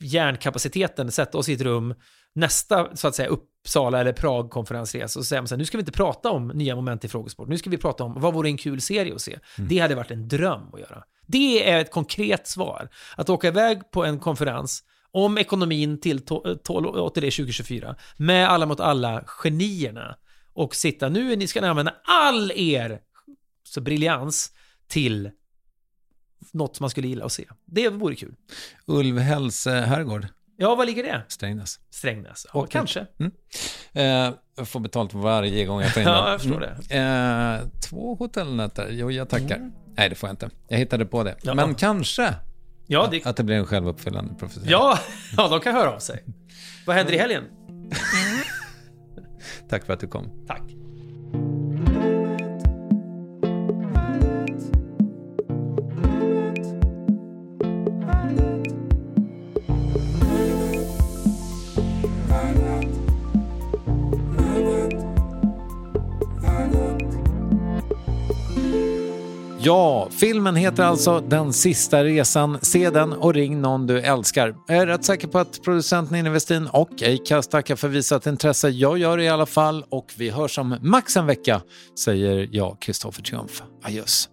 Speaker 2: hjärnkapaciteten, sätta oss i ett rum, nästa, så att säga, Uppsala eller Prag-konferensresa, säger man så här, nu ska vi inte prata om nya moment i frågesport, nu ska vi prata om vad vore en kul serie att se. Det hade varit en dröm att göra. Det är ett konkret svar. Att åka iväg på en konferens om ekonomin till det 2024 med alla mot alla genierna och sitta, nu ni ska ni använda all er så briljans till något man skulle gilla att se. Det vore kul.
Speaker 1: Ulvhälls eh, herrgård,
Speaker 2: Ja, var ligger det?
Speaker 1: Strängnäs.
Speaker 2: Strängnäs? Ja,
Speaker 1: Och-
Speaker 2: kanske.
Speaker 1: Mm. Eh, jag får betalt varje gång jag får in
Speaker 2: Ja, jag förstår
Speaker 1: det. Eh, två hotellnätter, jo jag tackar. Nej, det får jag inte. Jag hittade på det.
Speaker 2: Mm. Ja.
Speaker 1: Men kanske
Speaker 2: Ja, det,
Speaker 1: att det blir en självuppfyllande profetia.
Speaker 2: ja, ja, de kan höra av sig. Vad händer i helgen?
Speaker 1: Tack för att du kom.
Speaker 2: Tack.
Speaker 1: Ja, filmen heter alltså Den sista resan. Se den och ring någon du älskar. Jag är rätt säker på att producenten Ninni Westin och Acast tackar för visat intresse. Jag gör det i alla fall och vi hörs om max en vecka, säger jag, Kristoffer Triumf. Adjöss.